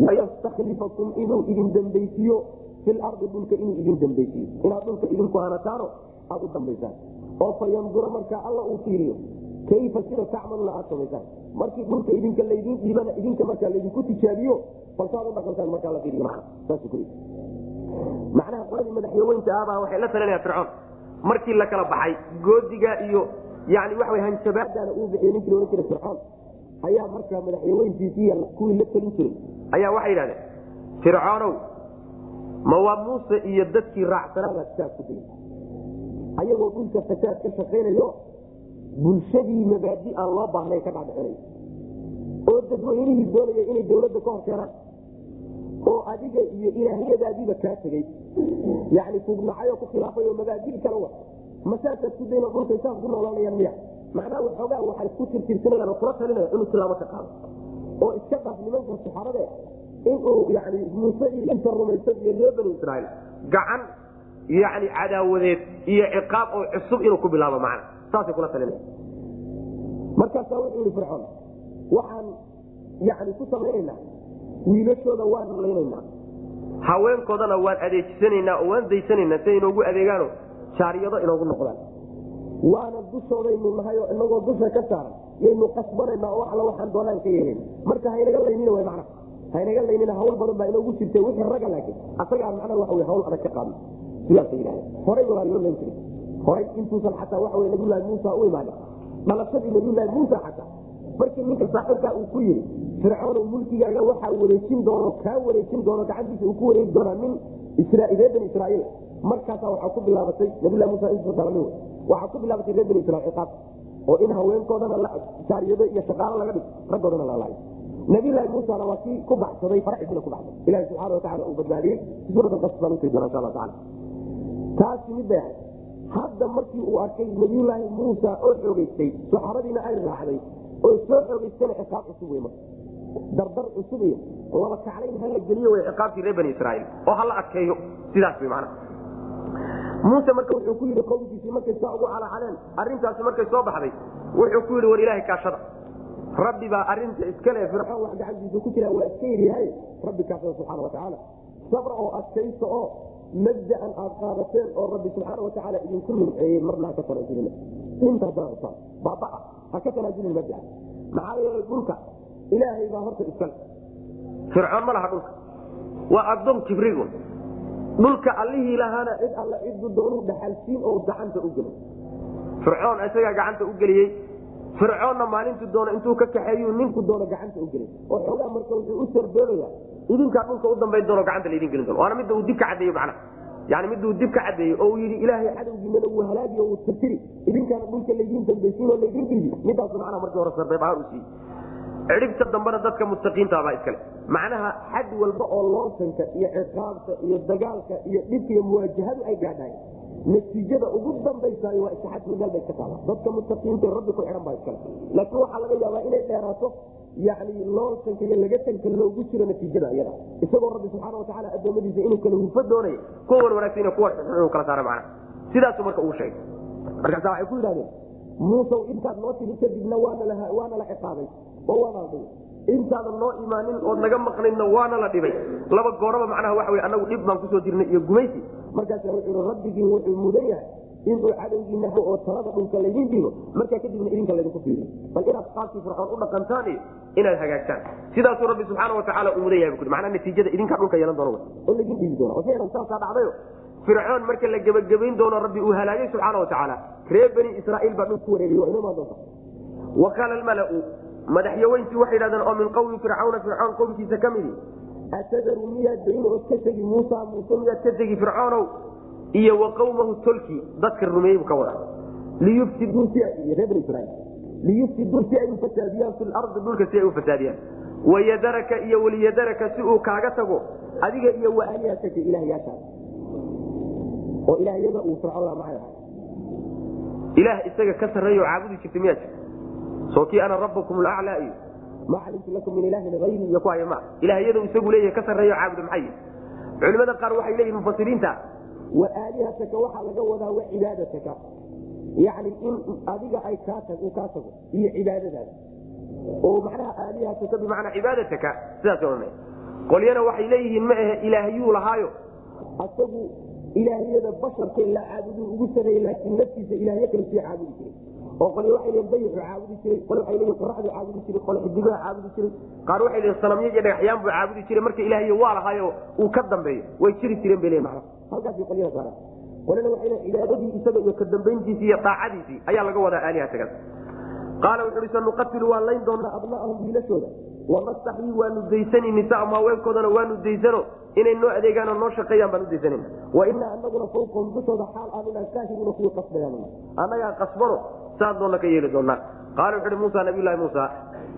wayastaklifakum inuu idin dambaysiiyo fi lardi dhulka inuu idin dambaysiiyo. Inaad dhulka idinku hanataano aad u dambaysaan. Oo fa yandura markaa alla uu fiiriyo kayfa sida tacmaluna aad samaysaan markii dhulka idinka laydin dhiibana idinka markaa laydinku tijaabiyo balsaad u dhaqantaan markaa la fiiriyo. Saas ku macnaha qoladii madaxyaweynta ahbaa waxay la talinayaan fircoon markii la kala baxay goodiga iyo yani way hanjabaadana uu bixiy ninkii ohan jiray fircoon. Ayaa markaa madaxyaweyntiisii kuwii la talin jiray. Ayaa waxay yidhahdeen fircoonow ma waa muuse iyo dadkii raacsanaabaa fasaad ku dili ayagoo dhulka fasaad ka shaqaynayo bulshadii mabaadi aan loo baahnayn ka dhacdhicinay oo dadweynihii doonaya inay dawladda ka hor keenaan oo adiga iyo ilaahyadaadiiba kaa tegey yani kugnacayoo ku khilaafay oo mabaadii kala wa masaasaad ku dayna dhulkay saas ku noolaanayaan miya macnaha waxoogaa waxay ku tirtirsanayaan oo kula talinaya inuu tilaabo ka qaado. Oo iska dhaaf nimanka saxaabade inuu yani muuse iyo inta rumaysan iyo reer bani israaiil gacan yani cadaawadeed iyo ciqaab oo cusub inuu ku bilaabo macna. Saasay kula talinaya markaasaa wuxuu ihi fircoon waxaan yani ku samaynayna wiilashooda waan laynayna haweenkoodana waan adeejisanaynaa oo waan daysanaynaa si ay inoogu adeegaano jaariyado inoogu noqdaan. Waana dushoodaynu nahay oo inagoo dusha ka saaran yaynu qasbanayna oo alla waxaan doonaan ka yeelana marka haynaga laynina w mana haynaga laynina hawl badan baa inoogu jirta wixii raga laakiin. Asagaa macnaa waxa w hawl adag ka qaadna. Sidaasa yidhahda horay walaa loo layn horay intuusan xataa waxa w nabiyullaahi muusa u imaanin dhalashadii nabiyullaahi muusa xataa markii ninka saaxibkaa uu ku yidhi fircoon mulkigaaga waxaa wareejin doono kaa wareejin doono gacantiisa uu ku wareegi doonaa min reer bani israaiil. Markaasa waxaa ku bilaabatay nabilah musa intuusalami waxaa ku bilaabatay reer bani israil ciqaab oo in haweenkoodana jaariyado iyo shaqaalo laga dhig raggoodana lalaayo nabilaahi muusana waa kii ku baxsaday faraxiisina ku baxsay ilahi subxana watacala uu badbaadiyey suurat qas baan utegi doona insha alla taala taasi mid bay hadda markii uu arkay nabiyulaahi muusa oo xoogeystay saxaabadiina ay raacday oo soo xoogeystana ciqaab cusub marka dardar cusub iyo laba kaclayn hala geliyo way ciqaabtii reer bani israaiil oo hala adkeeyo. Sidaas macnaha muuse marka wuxuu ku yidhi qowmkiisii markay saa ugu calaacaleen arrintaasi markay soo baxday wuxuu ku yidhi war ilaahay kaashada. Rabbi baa arinta iskale fircoon wax gacantiisa ku jira waa iska yidyahay rabbi kaashada subxaana watacaala sabra oo adkaysta oo mabdaan aad qaadateen oo rabbi subxaana watacaala idinku nimceeyey marna ha ka tanaajulina inta haddana baabaa ha ka tanaajulin mabdaan maxaa yeelay dhulka ilaahay baa horta iskale fircoon ma laha dhulka. Waa addoon kibrigun dhulka allihii lahaana cid alla cidu doonu dhaxalsiin oo gacanta u gelay. Fircoon isagaa gacanta u geliyey. Fircoonna maalintu doono intuu ka kaxeeyu ninku doono gacanta u gelay oo xoogaa marka wuxuu u sarbeebaya idinkaa dhulka u dambayn doono gacanta laydin gelin doono. Waana midda uu dib ka cadeeyo macnaha yani midda uu dib ka cadeeyo oo yidhi ilaahay cadowgiinana uu halaagiyo uu tirtiri. Idinkaana dhulka laydin dambaysiin oo laydin dhiibi midaasu macnaha markii hore sarbeeb ahaan u siiyey cidhibta dambena dadka muttaqiinta baa iskale macnaha xad walba oo loolsanka iyo ciqaabta iyo dagaalka iyo dhibka iyo muwaajahadu ay gaadhahay natiijada ugu dambaysaay waa istixaadku meel bay ka taala. Dadka muttaqiinta rabbi ku xidhan baa iskale. Laakiin waxaa laga yaabaa inay dheeraato yani loolsanka iyo lagatanka loogu jiro natiijada iyada isagoo rabbi subxaana watacaala adoomadiisa inuu kala hufo doonayo kuwan wanaagsan iyo kuwa xun kala saara macnaha sidaasuu marka uu sheegay. Markaasa waxay ku yidhahdeen muusow intaad noo timi kadibna waana la ciqaabay. Oo waana la intaadan noo imaanin ood naga maqnaydna waana la dhibay. Laba gooraba macnaha waxa wey anagu dhib baan ku soo jirnay iyo gumaysi markaasa wuxuu i rabbigiin wuxuu mudan yahay. Inuu cadowgiina oo talada dhulka laydin dhigo markaa kadibna idinka laydinku fiiriyo bal inaad qaabkii fircoon u dhaqantaan inaad hagaagtaan. Sidaasuu rabbi subxaana watacaala uu mudan yahay bu macnaa natiijada idinkaa dhulka yeelan doona oo laydin dhiigi doona. Oo ficlan saasaa dhacdayo fircoon marka la gebagabayn doono rabbi uu halaagay subxaana watacaala reer bani israaiil baa dhul ku wareegay waa inoo doonta wa qaala almalau madaxyaweyntii waxay dhahdeen oo min qowmi fircawna fircoon qowmkiisa ka midi atadaru miyaad dayn ood ka tegi muusa muuse miyaad ka tegi fircoonow iyo wa qawmahu tolkii dadka rumeeyey ka wada liyufsiduu si reer liyufsiduu si ay u fi lardi dhulka si ay u wayadaraka iyo waliyadaraka si uu kaaga tago adiga iyo waalihataka ilaahyaashaada oo ilaahyada uu fircoon maxay ahay ilaah isaga ka sarreeyo caabudi jirta miyaa jirta soo kii ana rabkum laclaa iyo ma calimtu lakum min ilaahin ayri iyo kuhaya ma ilahyada isagu leeyahay ka sarreeyo caabudo maxay. Culimada qaar waxay leeyihiin mufasiriinta wa aalihataka waxaa laga wadaa wa cibaadataka. Yani in adiga ay uu kaa tago iyo cibaadadaada. Oo macnaha aalihataka bimacnaa cibaadataka sidaas odhanay qolyana waxay leeyihiin ma ahe ilaahyuu lahaayo. Asagu ilaahyada basharka la caabuduu ugu sareeyey laakiin naftiisa ilaahyo kale sii caabudi jiray oo qolyo leeyiin bayixu caabudi jiray waxay leeyiin qoraxdu caabudi jiray qole xidigaha caabudi jiray qaar waxay leeyiin sanamyo iyo dhagaxyaan buu caabudi jiray marka ilaahiyo waa lahaayo uu ka dambeeyo way jiri jireen bay macnaha halkaasay qolyada saaran qolena waxay leeyiin cibaadadii isaga iyo ka iyo daacadiisii ayaa laga wadaa aalihatagas qaala wuxu uhi sanuqatilu waan layn doonaa abna'ahum wiilashooda wanastaxyii waanu daysani nisaahum haweenkoodana waanu daysano inay noo adeegaanoo noo shaqeeyaan baan u daysanayna wa inaa anaguna fawqahum dushooda xaal aanuna kaahiruna kuwii qasbayaan annagaa qasbano saan doonna ka yeeli doonaa qaala wuxu uhi muusa nabiylahi muusa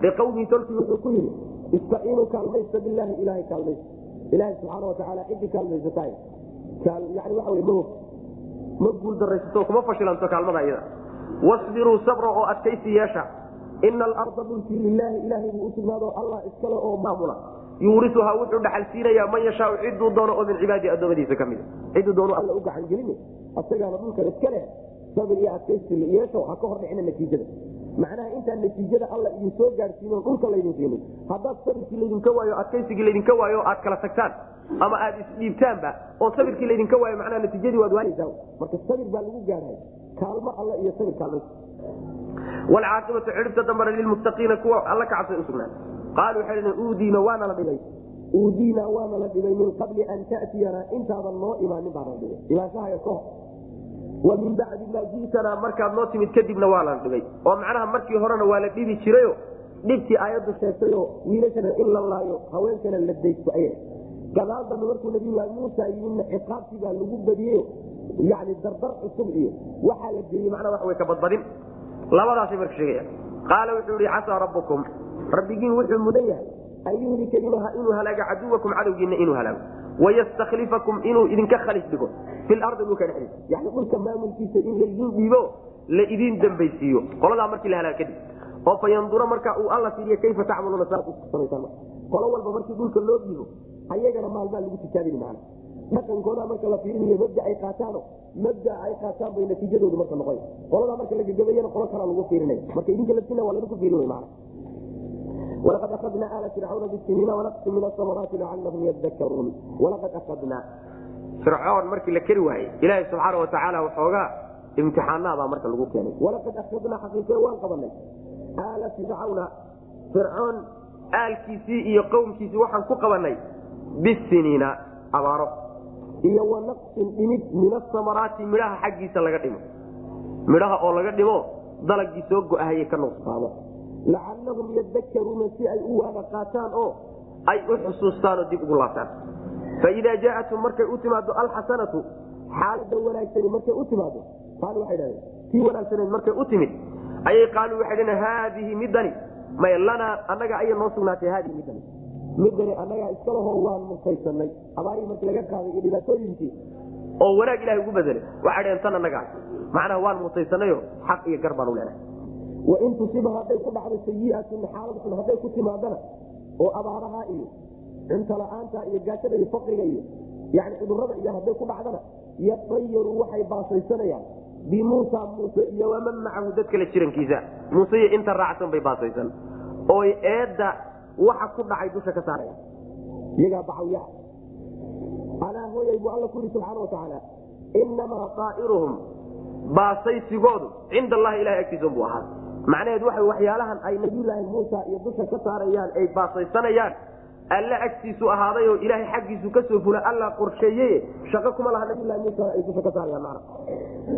liqawmii tolkii wuxuu ku yidhi istaciinuu kaalmaysta bilaahi ilaahay kaalmaysta ilaahay subxaana watacaala ciddii kaalmaysataay yani waxa wey mahog ma guul daraysato kuma fashilanto kaalmada iyada wasbiruu sabra oo adkaysi yeesha. Ina alarda dhulkii lilaahi ilaahay buu usugnaado allah iskale oo maamula. Yuurisuhaa wuxuu dhaxal siinayaa man yashaau ciduu doono oo min cibaadii adoomadiisa ka mida ciduu doono alla u gacan gelin asagaana dhulkan iska leh sabir iyo adkaysi yeesho ha ka hor dhicina natiijada. Macnaha intaan natiijada alla idin soo gaadhsiino dhulka laydin siinin haddaad sabirkii laydinka waayo adkaysigii laydinka waayo aad kala tagtaan. Ama aad isdhiibtaanba oo sabirkii laydinka waayo macnaha natiijadii waad waanaysaa. Marka sabir baa lagu gaadhay kaalmo alla iyo sabir kaalmo walcaaqibatu cidhibta dambana lilmuttaqiina kuwa alla ka cabsay usugnaan qaalu waxay dhaheen uudiina waana la dhibay. Uudiina waana la dhibay min qabli an ta'tiyanaa intaadan noo imaanin baana dhibay. Ilaashahaya ka hor. Wa min bacdi maa ji'tanaa markaad noo timid kadibna waa la dhibay. Oo macnaha markii horena waa la dhibi jirayo dhibtii aayaddu sheegtayoo wiilashana in la laayo haweenkana la daysto ay gadaal dambe markuu nabiyullaahi muusa yimidna ciqaabtii baa lagu badiyeyo yani dardar cusub iyo waxaa la geliyey macnaa wax way ka badbadin labadaasay marka sheegayaan qaala wuxuu yihi casaa rabbukum? Rabbigiin wuxuu mudan yahay an yuhlika inuu halaago caduwakum cadowgiina inuu halaago. Wayastaklifakum inuu idinka khalis dhigo. Fi lardi dhulka dhexdiisa yani dhulka maamulkiisa in laydin dhiibo la idin dambaysiiyo. Qoladaa markii la halaago kadib oo fa yandura uu alla fiiriyo kayfa tacmaluuna saasamaysaan qolo walba markii dhulka loo dhiibo ayagana maalmaa lagu tijaabini macna dhaqankooda marka la fiirinayo mabda ay qaataano mabda ay qaataan bay natiijadoodu marka noqon. Qoladaa marka lagagabayana qolo kalaa lagu fiirinaya marka idinka laftina waa ladinku fiirin wey macna walaqad akadna aala fircawna bisiniina wanaqsi min asamaraati lacalahum yadakaruun walaqad akadna fircoon markii la keri waayey ilaahay subxaana watacaala waxoogaa imtixaanaabaa marka lagu keenay. Walaqad akadna xaqiiqe waan qabanay aala fircawna fircoon aalkiisii iyo qowmkiisii waxaan ku qabanay bisiniina abaaro. Iyo wanaqsin dhimid min asamaraati midhaha xaggiisa laga dhimo. Midhaha oo laga dhimo dalagii soo go-ahayay ka nuqsaamo lacalahum yadakaruuna si ay u waana qaataan oo ay u xusuustaanoo dib ugu laabtaan. Faidaa jaatum markay u timaado alxasanatu xaalada wanaagsani markay u timaado qaal waxay dhahdeen tii wanaagsaneed markay u timid ayay qaaluu waxay dhaheen haadihi midani may lanaa annaga ayay noo sugnaatay haadihi midani midani annagaa iskalahoo waan mutaysanay abaarihii markii laga qaaday iyo dhibaatooyinkii. Oo wanaag ilahay ugu bedelay waxay dhaheen tan annagaa macnaha waan mutaysanayo xaq iyo gar baan u leenahay. Wain tusiba hadday ku dhacdo sayiatun xaalad xun hadday ku timaadana oo abaaraha iyo cunto la'aanta iyo gaajada iyo faqriga iyo yani cudurrada iyo hadday ku dhacdana yatayaru waxay baasaysanayaan. Bimuusa muuse iyo waman macahu dadka la jirankiisa. Muuse iyo inta raacsan bay baasaysan. Oy eedda waxa ku dhacay dusha ka saaraya. Iyagaa bacawyaa alaa hooyay buu alla ku yidhi subxaana watacaala inamaa daa'iruhum baasaysigoodu cinda allahi ilahay agtiisa buu ahaa. Macnaheed waxa waxyaalahan ay nabiyulaahi muusa iyo dusha ka saarayaan ay baasaysanayaan alla agtiisu ahaaday oo ilaahay xaggiisu ka soo fula alla qorsheeye shaqo kuma laha. Nabiyulahi muusa ay dusha ka saarayaan macna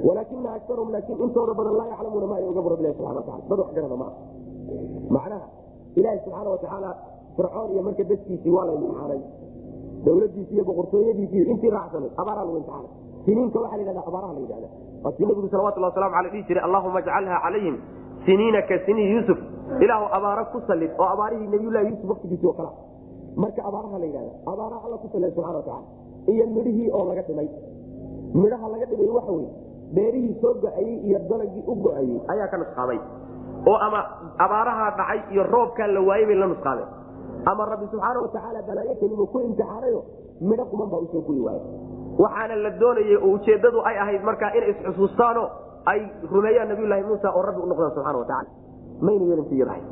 walaakina akarhum laakiin intooda badan laa yaclamuuna ma ay oga buro bilahi subxana watacala dad wax garada maaha macnaha ilaahi subxaana watacaala fircoon iyo marka dadkiisii waa la imtixaanay dawladiisi iyo boqortooyadiisi intii raacsanay abaaraa lagu imtixaanay. Siniinka waxaa la yidhahda abaaraha la yidhahda nabigu salawatullah waslamu aley dhihi jiray allahuma ajcalha calayhim siniina ka sinii yuusuf. Ilaahu abaaro ku salid oo abaarihii nabiyulahi yuusuf waktigiisi oo kala. Marka abaaraha la yidhahda abaaraha alla ku salid subxana watacala iyo midhihii oo laga dhimay. Midhaha laga dhimay waxa weye beerihii soo go'ayey iyo dalagii u go'ayey ayaa ka nusqaaday oo ama abaaraha dhacay iyo roobkaa la waayey bay la nusqaadeen ama rabbi subxaana watacaala balaayo kelimu ku imtixaanayo midho kuman baa u soo guyi waaya waxaana la doonayay oo ujeedadu ay ahayd markaa inay isxusuustaano ay rumeeyaan nabiylahi muusa oo rabbi u subxana watacaala mayna yeelintiiyadahay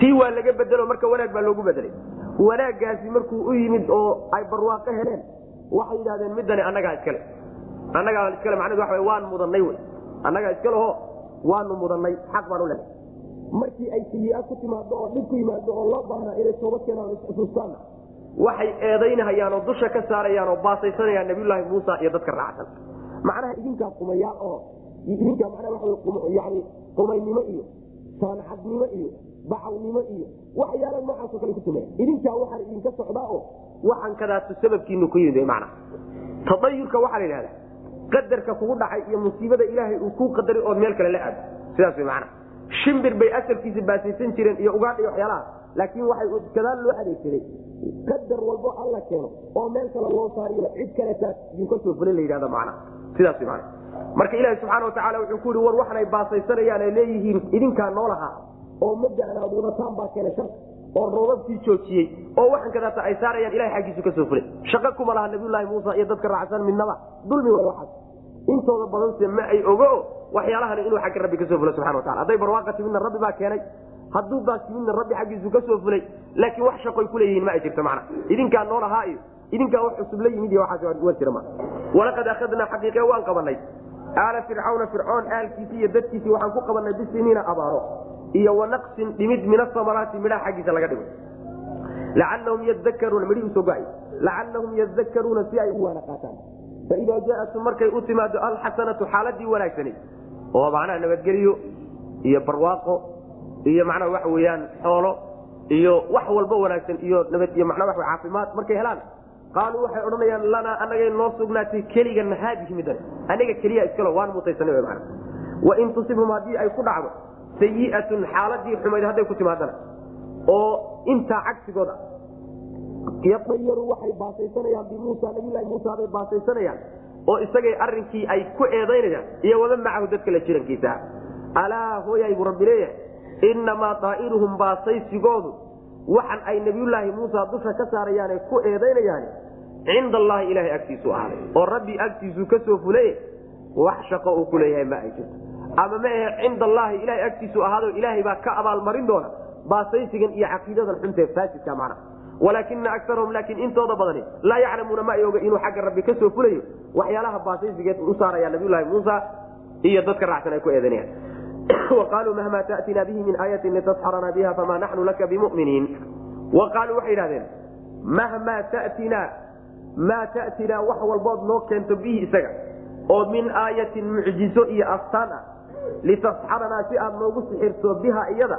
tii waa laga bedelo marka wanaag baa loogu bedelay. Wanaaggaasi markuu u yimid oo ay barwaaqo heleen waxay yidhahdeen midani annagaa iskale. Annagaa iskale macnedu waxa waan mudanay wy annagaa iskaleho waanu mudanay xaq baan u lehay. Markii ay sayi-a ku timaado oo dhib ku yimaado oo loo baahnaa inay toobad keenaan isxusuustaanna waxay eedaynahayaan oo dusha ka saarayaan oo baasaysanayaan nabiyulaahi muusa iyo dadka raacsan macnaha idinkaa qumayaal oo idinkaa macnaha waxa yani qumaynimo iyo saanacadnimo iyo bacawnimo iyo waxyaala noocaasoo kale ku tumaya idinkaa waxaan idinka socdaa oo waxaan kadaasu sababkiinu ku yimid mana tadayurka waxaa la yidhahda qadarka kugu dhacay iyo musiibada ilaahay uu kuu qadaray ood meel kale la aado. Sidaas way macana shimbir bay asalkiisa baasaysan jireen iyo ugaadha waxyaalaha. Laakiin waxay gadaal loo adeegsaday qadar walbo alla keeno oo meel kale loo saariyo cid kaletaa idinka soo fulin la yidhahda macana sidaas macana marka ilaahi subxaana watacaala wuxuu ku yihi war waxanay baasaysanayaan ay leeyihiin idinkaa noolahaa oo mabdana ad wadataan baa keena sharka oo roobabkii joojiyey oo waxan kadaata ay saarayaan ilahay xaggiisu ka soo fulay shaqo kuma laha nabiyulaahi muusa iyo dadka raacsan midnaba dulmi wa waaas intooda badanse ma ay ogo waxyaalahan inuu xagga rabbi ka soo fulay subana watala hadday barwaaqa timidna rabbi baa keenay hadduu baas timidna rabbi xaggiisu ka soo fulay laakiin wax shaqoy kuleeyihiin ma ay jirto macna. Idinkaa nool ahaa iyo idinkaa wax cusub la yimid iyo waxaas wa jira ma walaqad akhadnaa xaqiiqe waan qabanay aala fircawna fircoon aalkiisi iyo dadkiisii waxaan ku qabanay bisiniina abaaro iyo wanaqsin dhimid min asamaraati midhaha xaggiisa laga dhimay lacalahum yadakaruuna midhii u soo go'ay. Lacalahum yadakaruuna si ay u waana qaataan faidaa jaatum markay u timaado alxasanatu xaaladii wanaagsani oo macnaha nabadgeliyo iyo barwaaqo iyo macnaha waxa weyaan xoolo iyo wax walba wanaagsan iyo macnaa waa caafimaad markay helaan qaaluu waxay odhanayaan lanaa anagay noo sugnaatay keligan haadihi midan anaga keliya iskalo waan mutaysanay man wain tusibhum haddii ay ku dhacdo sayiatun xaaladii xumayd hadday ku timaadana oo intaa cagsigooda yatayaru waxay baasaysanayaan bimuusa nabilahi muusa bay baasaysanayaan oo isagay arinkii ay ku eedaynayaan iyo wada macahu dadka la jirankiisa. Alaa hooyay buu rabbi leeyahay inamaa daa'iruhum baasaysigoodu waxan ay nabiyulaahi muusa dusha ka saarayaane ku eedaynayaan cinda allahi ilahay agtiisu ahaaday oo rabbi agtiisu ka soo fulay wax shaqo uu ku leeyahay ma ay jirto. Ama ma ahe cinda allahi ilahay agtiisu ahaado ilaahay baa ka abaalmarin doona baasaysigan iyo caqiidadan xuntee faasidka macna walaakina akarahum laakiin intooda badani laa yaclamuuna ma ay oga inuu xagga rabbi ka soo fulayo. Waxyaalaha baasaysigeed u saaraya nabiyulahi muusa iyo dadka raacsan ay ku eedanayaan. Waqaaluu mahma tatina bihi min aayatin litasxarana biha famaa naxnu laka bimuminiin. Waqaaluu waxay idhahdeen mahmaa tatinaa maa tatinaa wax walbood noo keento bihi isaga oo min aayatin mucjizo iyo astaan ah. Litasxaranaa si aad noogu sixirto biha iyada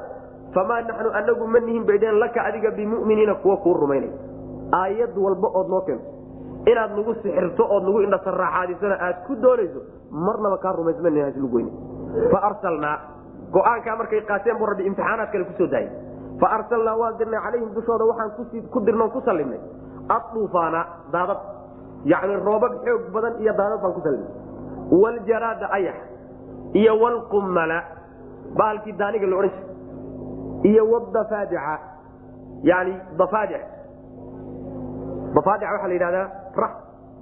famaa naxnu anagu ma nihin baydheen laka adiga bimuminiina kuwa kuu rumaynay aayad walba ood noo keento inaad nagu sixirto ood nagu indhasaraaxaadisana aad ku doonayso marnaba kaa rumaysmanhaslugoyn faarsalnaa go'aankaa markay qaateen buu rabbi imtixaanaad kale ku soo daayay faarsalnaa waan dirnay calayhim dushooda waxaan ku dirno ku sallimnay aduufaana daadad yani roobab xoog badan iyo daadad baan ku sallimnay waljaraada ayax iyo wlqummala bahalkii daaniga la odhan jiray iyo wdafaadica yani dafaadic dafaadic waxaa la yidhahdaa rah.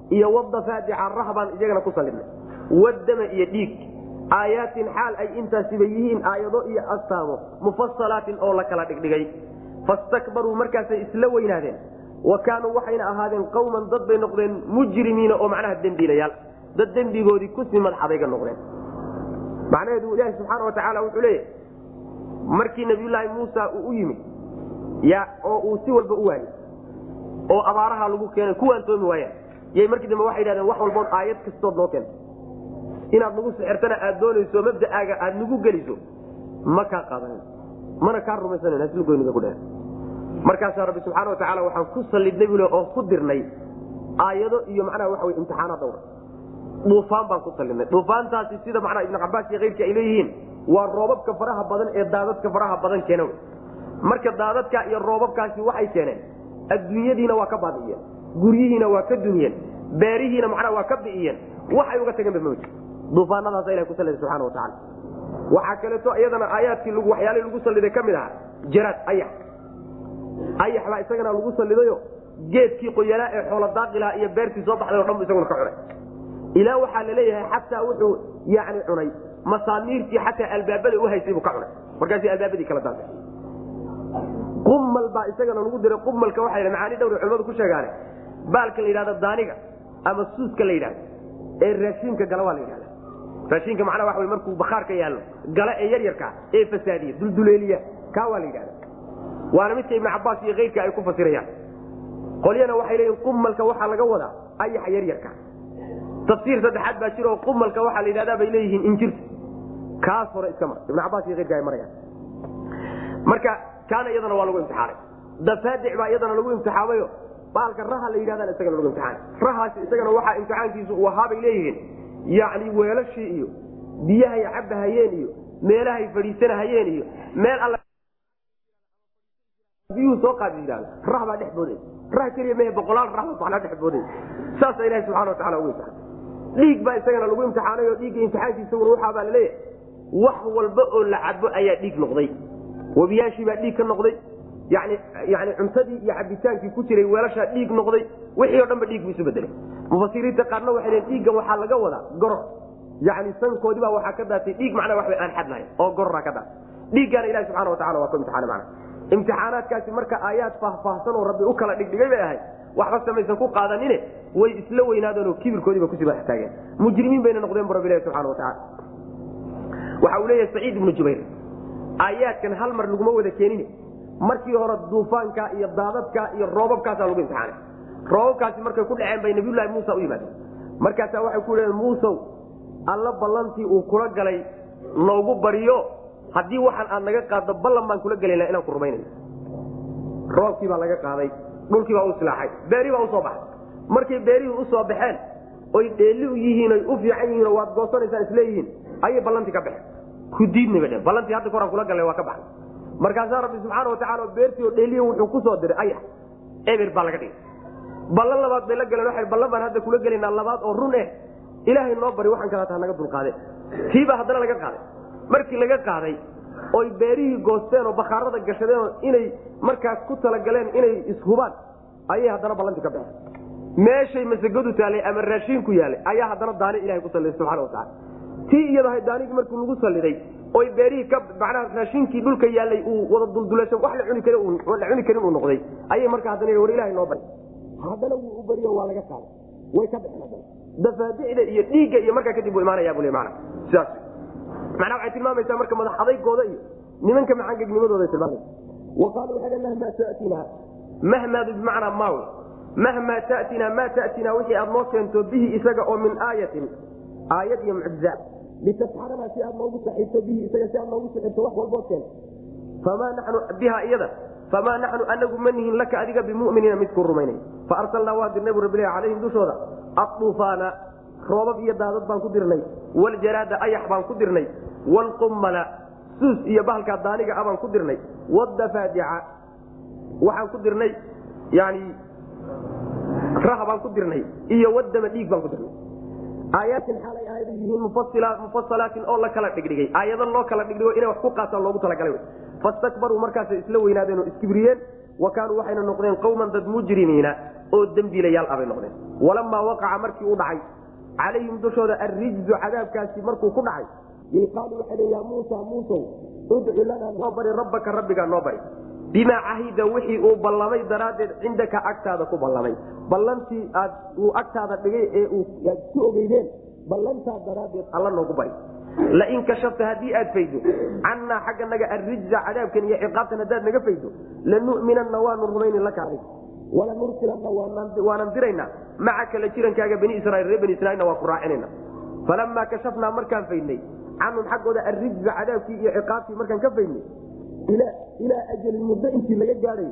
Iyo wdafaadica rah baan iyagana ku sallimnay wadama iyo dhiig. Aayaatin xaal ay intaasiba yihiin aayado iyo astaamo mufasalaatin oo la kala dhigdhigay. Fastakbaruu markaasay isla weynaadeen. Wa kaanuu waxayna ahaadeen qawman dad bay noqdeen mujrimiina oo macnaha dembiilayaal. Dad dembigoodii ku sii madxadayga noqdeen. Macnaheedu ilaahi subxaana wa tacaala wuxuu leeyahy markii nabiyulaahi muusa uu u yimid oo uu si walba u waayey oo abaaraha lagu keenay kuwaan toomi waayaan yay markii dambe waxay yidhahdeen wax walbood aayad kastood noo keenta inaad nagu sixirtana aad doonayso mabda'aaga aad nagu geliso ma kaa qaadanan mana kaa rumaysanan haslugoyniga ku dheh markaasaa rabbi subxaana watacaala waxaan ku sallidnay bule oo ku dirnay aayado iyo macnaha waxa wey imtixaanaad dhowra duufaan baan ku sallinay duufaantaasi sida macnaha ibnu cabaas iyo keyrka ay leeyihiin waa roobabka faraha badan ee daadadka faraha badan keena marka daadadka iyo roobabkaasi waxay keeneen adduunyadiina waa ka baadi'iyeen guryihiina waa ka dumiyeen beerihiina macnaha waa ka bi'iyeen waxay uga tageenba mawji duufaanadaasa ilahi ku salliday subxana wa tacala waxaa kaleeto iyadana aayaadkii waxyaalihii lagu salliday ka mid ahaa jaraad ayax. Ayax baa isagana lagu sallidayo geedkii qoyanaa ee xoola daaqilaa iyo beertii soo baxday o dhan bu isaguna ka cunay. Ilaa waxaa la leeyahay xataa wuxuu yani cunay masaamiirtii xataa albaabada u haysay buu ka cunay. Markaasi albaabadii kala daasay qumal baa isagana lagu diray qumalka waa macaani dhowr culimadu ku sheegaane. Baalka la yidhahdo daaniga ama suuska la yidhahdo ee raashiinka gala waa la yidhahda raashinka macnaa waa markuu bakhaarka yaallo gala ee yaryarka ee fasaadiya dulduleeliya kaa waa la yidhahda waana midka ibnu cabaas iyo keyrka ay ku fasirayaan. Qolyana waxay leeyihiin qumalka waxaa laga wadaa ayaxa yaryarka. Tafsiir saddexaad baa jiro oo qumalka waxaa la yidhahdaa bay leeyihiin injirta kaas hore iska mar. Ibnu cabaas iyo keyrka ay marayaan. Marka kaana iyadana waa lagu imtixaanay. Dafaadic baa iyadana lagu imtixaamayo baalka raha la yidhahdan isagana lagu imtixaanay. Rahaasi isagana waxaa imtixaankiisu uu ahaa leeyihiin. Yacni weelashii iyo biyahay cabahayeen iyo meelahay fadhiisanahayeen iyo meel alla biyuhu soo qaadi yidhahdo rah baa dhex booday. Rah keliya mehe boqolaal rah baa dhex booday. Saasa ilahi subxana watacala ugu imtixaanay. Dhiig baa isagana lagu imtixaanay oo dhiigga imtixaankiisaguna waxaa baa la leeyahay wax walba oo la cabo ayaa dhiig noqday. Webiyaashii baa dhiig ka noqday. Yani cuntadii iyo cabitaankii ku jiray weelashaa dhiig noqday. Wixii o dhan ba dhiig bu isu bedelay mufasiriinta qaarna waxay dhiiggan waxaa laga wadaa goror. Yani sankoodii baa waxaa ka daatay. Dhiig macnaa waxba aan xadnahay oo gorora ka daatay. Dhiiggaana ilahi subxana watacala waa ku imtixaana macna. Imtixaanaadkaasi marka aayaad faahfaahsan oo rabbi u kala dhigdhigay bay ahayd. Waxba samaysan ku qaadanine way isla weynaadeen oo kibirkoodiiba ku sii madax taageen mujrimiin bayna noqdeen bu rabbi ilahi subxana watacala waxa uu leeyahay saciid ibnu jubayr. Aayaadkan hal mar laguma wada keenine markii hore duufaanka iyo daadadka iyo roobabkaasaa lagu imtixaanay. Roobabkaasi markay ku dhaceen bay nabiyullaahi muusa u yimaadeen. Markaasaa waxay ku leeeen muusow alla ballantii uu kula galay noogu bariyo. Haddii waxaan aad naga qaaddo ballan baan kula gelayna inaan ku rumaynayo. Roobkii baa laga qaaday dhulkii baa u silaaxay beeri baa u soo baxay. Markay beerihii u soo baxeen oy dheeli u yihiin oy u fiican yihiin oo waad goosanaysaan isleeyihiin ayay ballantii ka baxeen ku diidnay ba ballantii hadda koraan kula galay waa ka baxay markaasaa rabbi subxaana watacala beertii oo dheeliya wuxuu ku soo diray ayax eber baa laga dhigay ballan labaad bay la galeen ballan baan hadda kula gelaynaa labaad oo run eh ilaahay noo bari waxaan kalaata naga dulqaade tiibaa haddana laga qaaday markii laga qaaday oy beerihii goosteen oo bakhaarada gashadeen oo inay markaas ku talagaleen inay ishubaan ayay haddana ballantii ka baxeen meeshay masagadu taalay ama raashiinku yaalay ayaa haddana daani ilahay ku salliday subxana watacala tii iyadahay daanigii markuu lagu salliday oy beerihii ka macnaha raashinkii dhulka yaallay uu wada duldulasho wax la cuni karin uu noqday. Ayay marka haddana war ilahay noo bari. Haddana wuu u bariyo waa laga qaaday way ka baxeen dafaadicda iyo dhiigga iyo markaa kadib uu imaanaya bu le mana sidaas. Macnaa waxay tilmaamaysaa marka madax iyo nimanka maxangegnimadooda tilmaamaysa wa qaalu waxay mahmaa tatinaa mahmaadu bimacnaa maaw mahmaa tatinaa maa tatinaa wixii aad noo keento bihi isaga oo min aayatin. Aayad iyo mucjiza litasxaranaa si aad noogu saxiibto bihi isaga si aad noogu sixirto wax walbood keento famaa naxnu biha iyada famaa naxnu anagu ma nihin laka adiga bimuminiina midkuu rumaynay faarsalnaa waa dirnay bu rabbilah calayhim dushooda aduufaana roobab iyo daadad baan ku dirnay waljaraada ayax baan ku dirnay wlqummala suus iyo bahalkaa daaniga baan ku dirnay wadafaadica waxaan ku dirnay yani raha baan ku dirnay iyo wadama dhiig baan ku dirnay aayaatin xaalay aayada yihiin mufasalaatin oo la kala dhigdhigay. Aayado loo kala dhigdhigo inay wax ku qaataan loogu talagalay. Fastakbaruu markaasay isla weynaadeen oo iskibriyeen wa kaanuu waxayna noqdeen qawman dad mujrimiina oo dembiilayaal abay noqdeen. Walamaa waqaca markii u dhacay calayhim dushooda arrijzu cadaabkaasi markuu ku dhacay. Qaaluu waxay ya muusa muusow udcu lanaa noo bari rabbaka rabbigaa noo bari bimaa cahida wixii uu ballamay daraaddeed cindaka agtaada ku ballamay. Ballantii aad uu agtaada dhigay ee aad ku ogeydeen ballantaa daraaddeed alla noogu bari lain kashafta haddii aad faydo cannaa xagga naga arrijza cadaabkan iyo ciqaabtan haddaad naga faydo lanu'minanna waanu rumayni laka adig walanursilanna waanan diraynaa macaka la jirankaaga bani israiil reer bani israiilna waa ku raacinayna falamaa kashafnaa markaan faydnay canhum xaggooda arrijza cadaabkii iyo ciqaabtii markaan ka faydnay ilaa ajalin muddo intii laga gaadhay.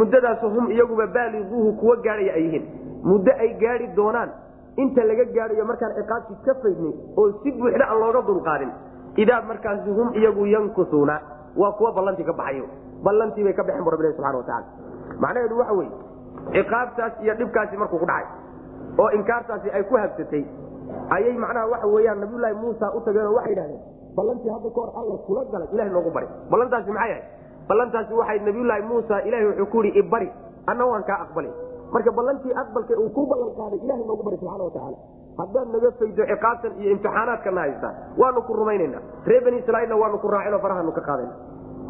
Muddadaas hum iyaguba baaliuuhu kuwa gaadhaya ay yihiin. Muddo ay gaadi doonaan inta laga gaadhayo markaan ciqaabtii ka faydnay oo si buuxda aan looga dulqaadin idaa markaasi hum iyagu yankusuuna waa kuwa ballantii ka baxayo. Ballantii bay ka baxeen bu rabbi subana wataala macnaheedu waxa weye ciqaabtaas iyo dhibkaasi markuu ku dhacay oo inkaartaasi ay ku habsatay ayay macnaha waxa weyaan nabiyulaahi muusa u tageen oo waxay dhahdeen ballantii hadda kahor alla kula galay ilaha noogu bari. Ballantaasi maxay ahayd? Ballantaasi waxay nabiyulaahi muusa ilahay wuxuu ku yihi ibari anna waan kaa aqbalay. Marka ballantii aqbalka uu ku ballan qaaday ilahay noogu bari subxana watacaala haddaad naga faydo ciqaabtan iyo imtixaanaadkana haystaan waanu ku rumaynayna reer bani israiilna waanu ku raacino farahanu ka qaadayna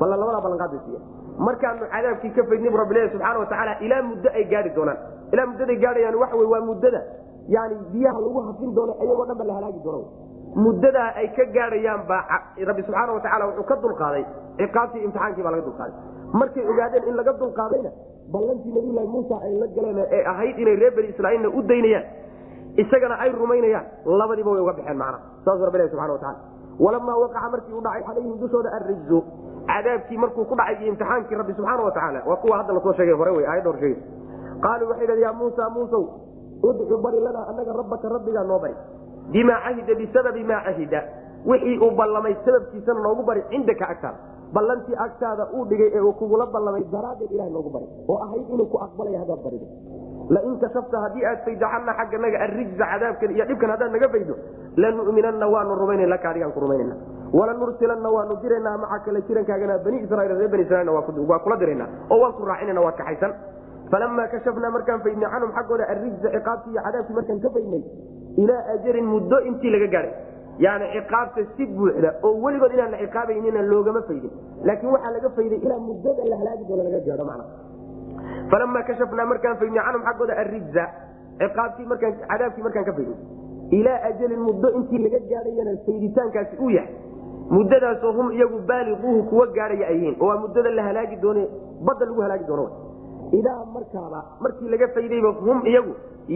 ballan labadaa ballanqaad siiya markaanu cadaabkii ka faydnay bu rabbilahi subxaana watacaala ilaa muddo ay gaari doonaan. Ilaa muddaday gaadhayaan waxa wey waa muddada. Yani biyaha lagu hafin doono iyagoo dhan ba la halaagi doono muddadaa ay ka gaadhayaan baa rabbi subxaana watacaala wuxuu ka dulqaaday ciqaabtii imtixaankii baa laga dulqaaday. Markay ogaadeen in laga dulqaadayna ballantii nabiyulahi muusa ay la galeen ee ahayd inay reer bani israiilna u daynayaan isagana ay rumaynayaan labadiiba way uga baxeen macna saasuu rabbi ilahi subxana wataala walamaa waqaca markii u dhacay calayhim dushooda arrijzu cadaabkii markuu ku dhacay iyo imtixaankii rabbi subxaana watacaala waa kuwa hadda la soo sheegay hore wey aayadda hor sheegay. Qaaluu waxay dhahn ya muusa muusow udcu bari lanaa anaga rabbaka rabbigaa noo bari bimaa cahida bisababi maa cahida wixii uu ballamay sababkiisana noogu bari cindaka agtaada. Ballantii agtaada uu dhigay ee uu kugula ballamay daraaddeed ilaha noogu bari. Oo ahayd inuu ku aqbalaya haddaad barido. Lain kashafta haddii aad faydo canna xagganaga arrijza cadaabkan iyo dhibkan haddaad naga faydo lanu'minanna waanu rumayna laka adigaan ku rumaynana walanursilanna waanu diraynaa maca kale jirankaagana bani israiil reer bani israiilna waa kula diraynaa oo waan ku raacinana waa kaxaysan falamaa kashafnaa markaan faydnay canhum xaggooda arrijza ciqaabtii iyo cadaabkii markaan ka faydnay ilaa ajalin muddo intii laga gaadhay yani ciqaabta si buuxda oo weligood inaan la ciqaabaynina loogama faydin laakiin waxaa laga fayday ilaa muddada la halaagi doono laga gaadho macna falamaa kashafnaa markaan faydnay canhum xaggooda arrijza ciqaabtii markaan cadaabkii markaan ka faydnay ilaa ajalin muddo intii laga gaadhayana fayditaankaasi uu yahay muddadaasoo hum iyagu baaliquuhu kuwa gaadhaya ay yihiin oo waa muddada la halaagi doone badda lagu halaagi doono idaa markaaba markii laga faydayba hum iyagu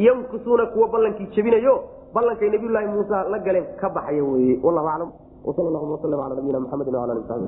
yankusuuna kuwa ballankii jebinayo ballankay nabiyulaahi muusa la galeen ka baxaya weye wallahu aclam wsal llahuma waslm ala nabiyina maxamedi wala ali sabi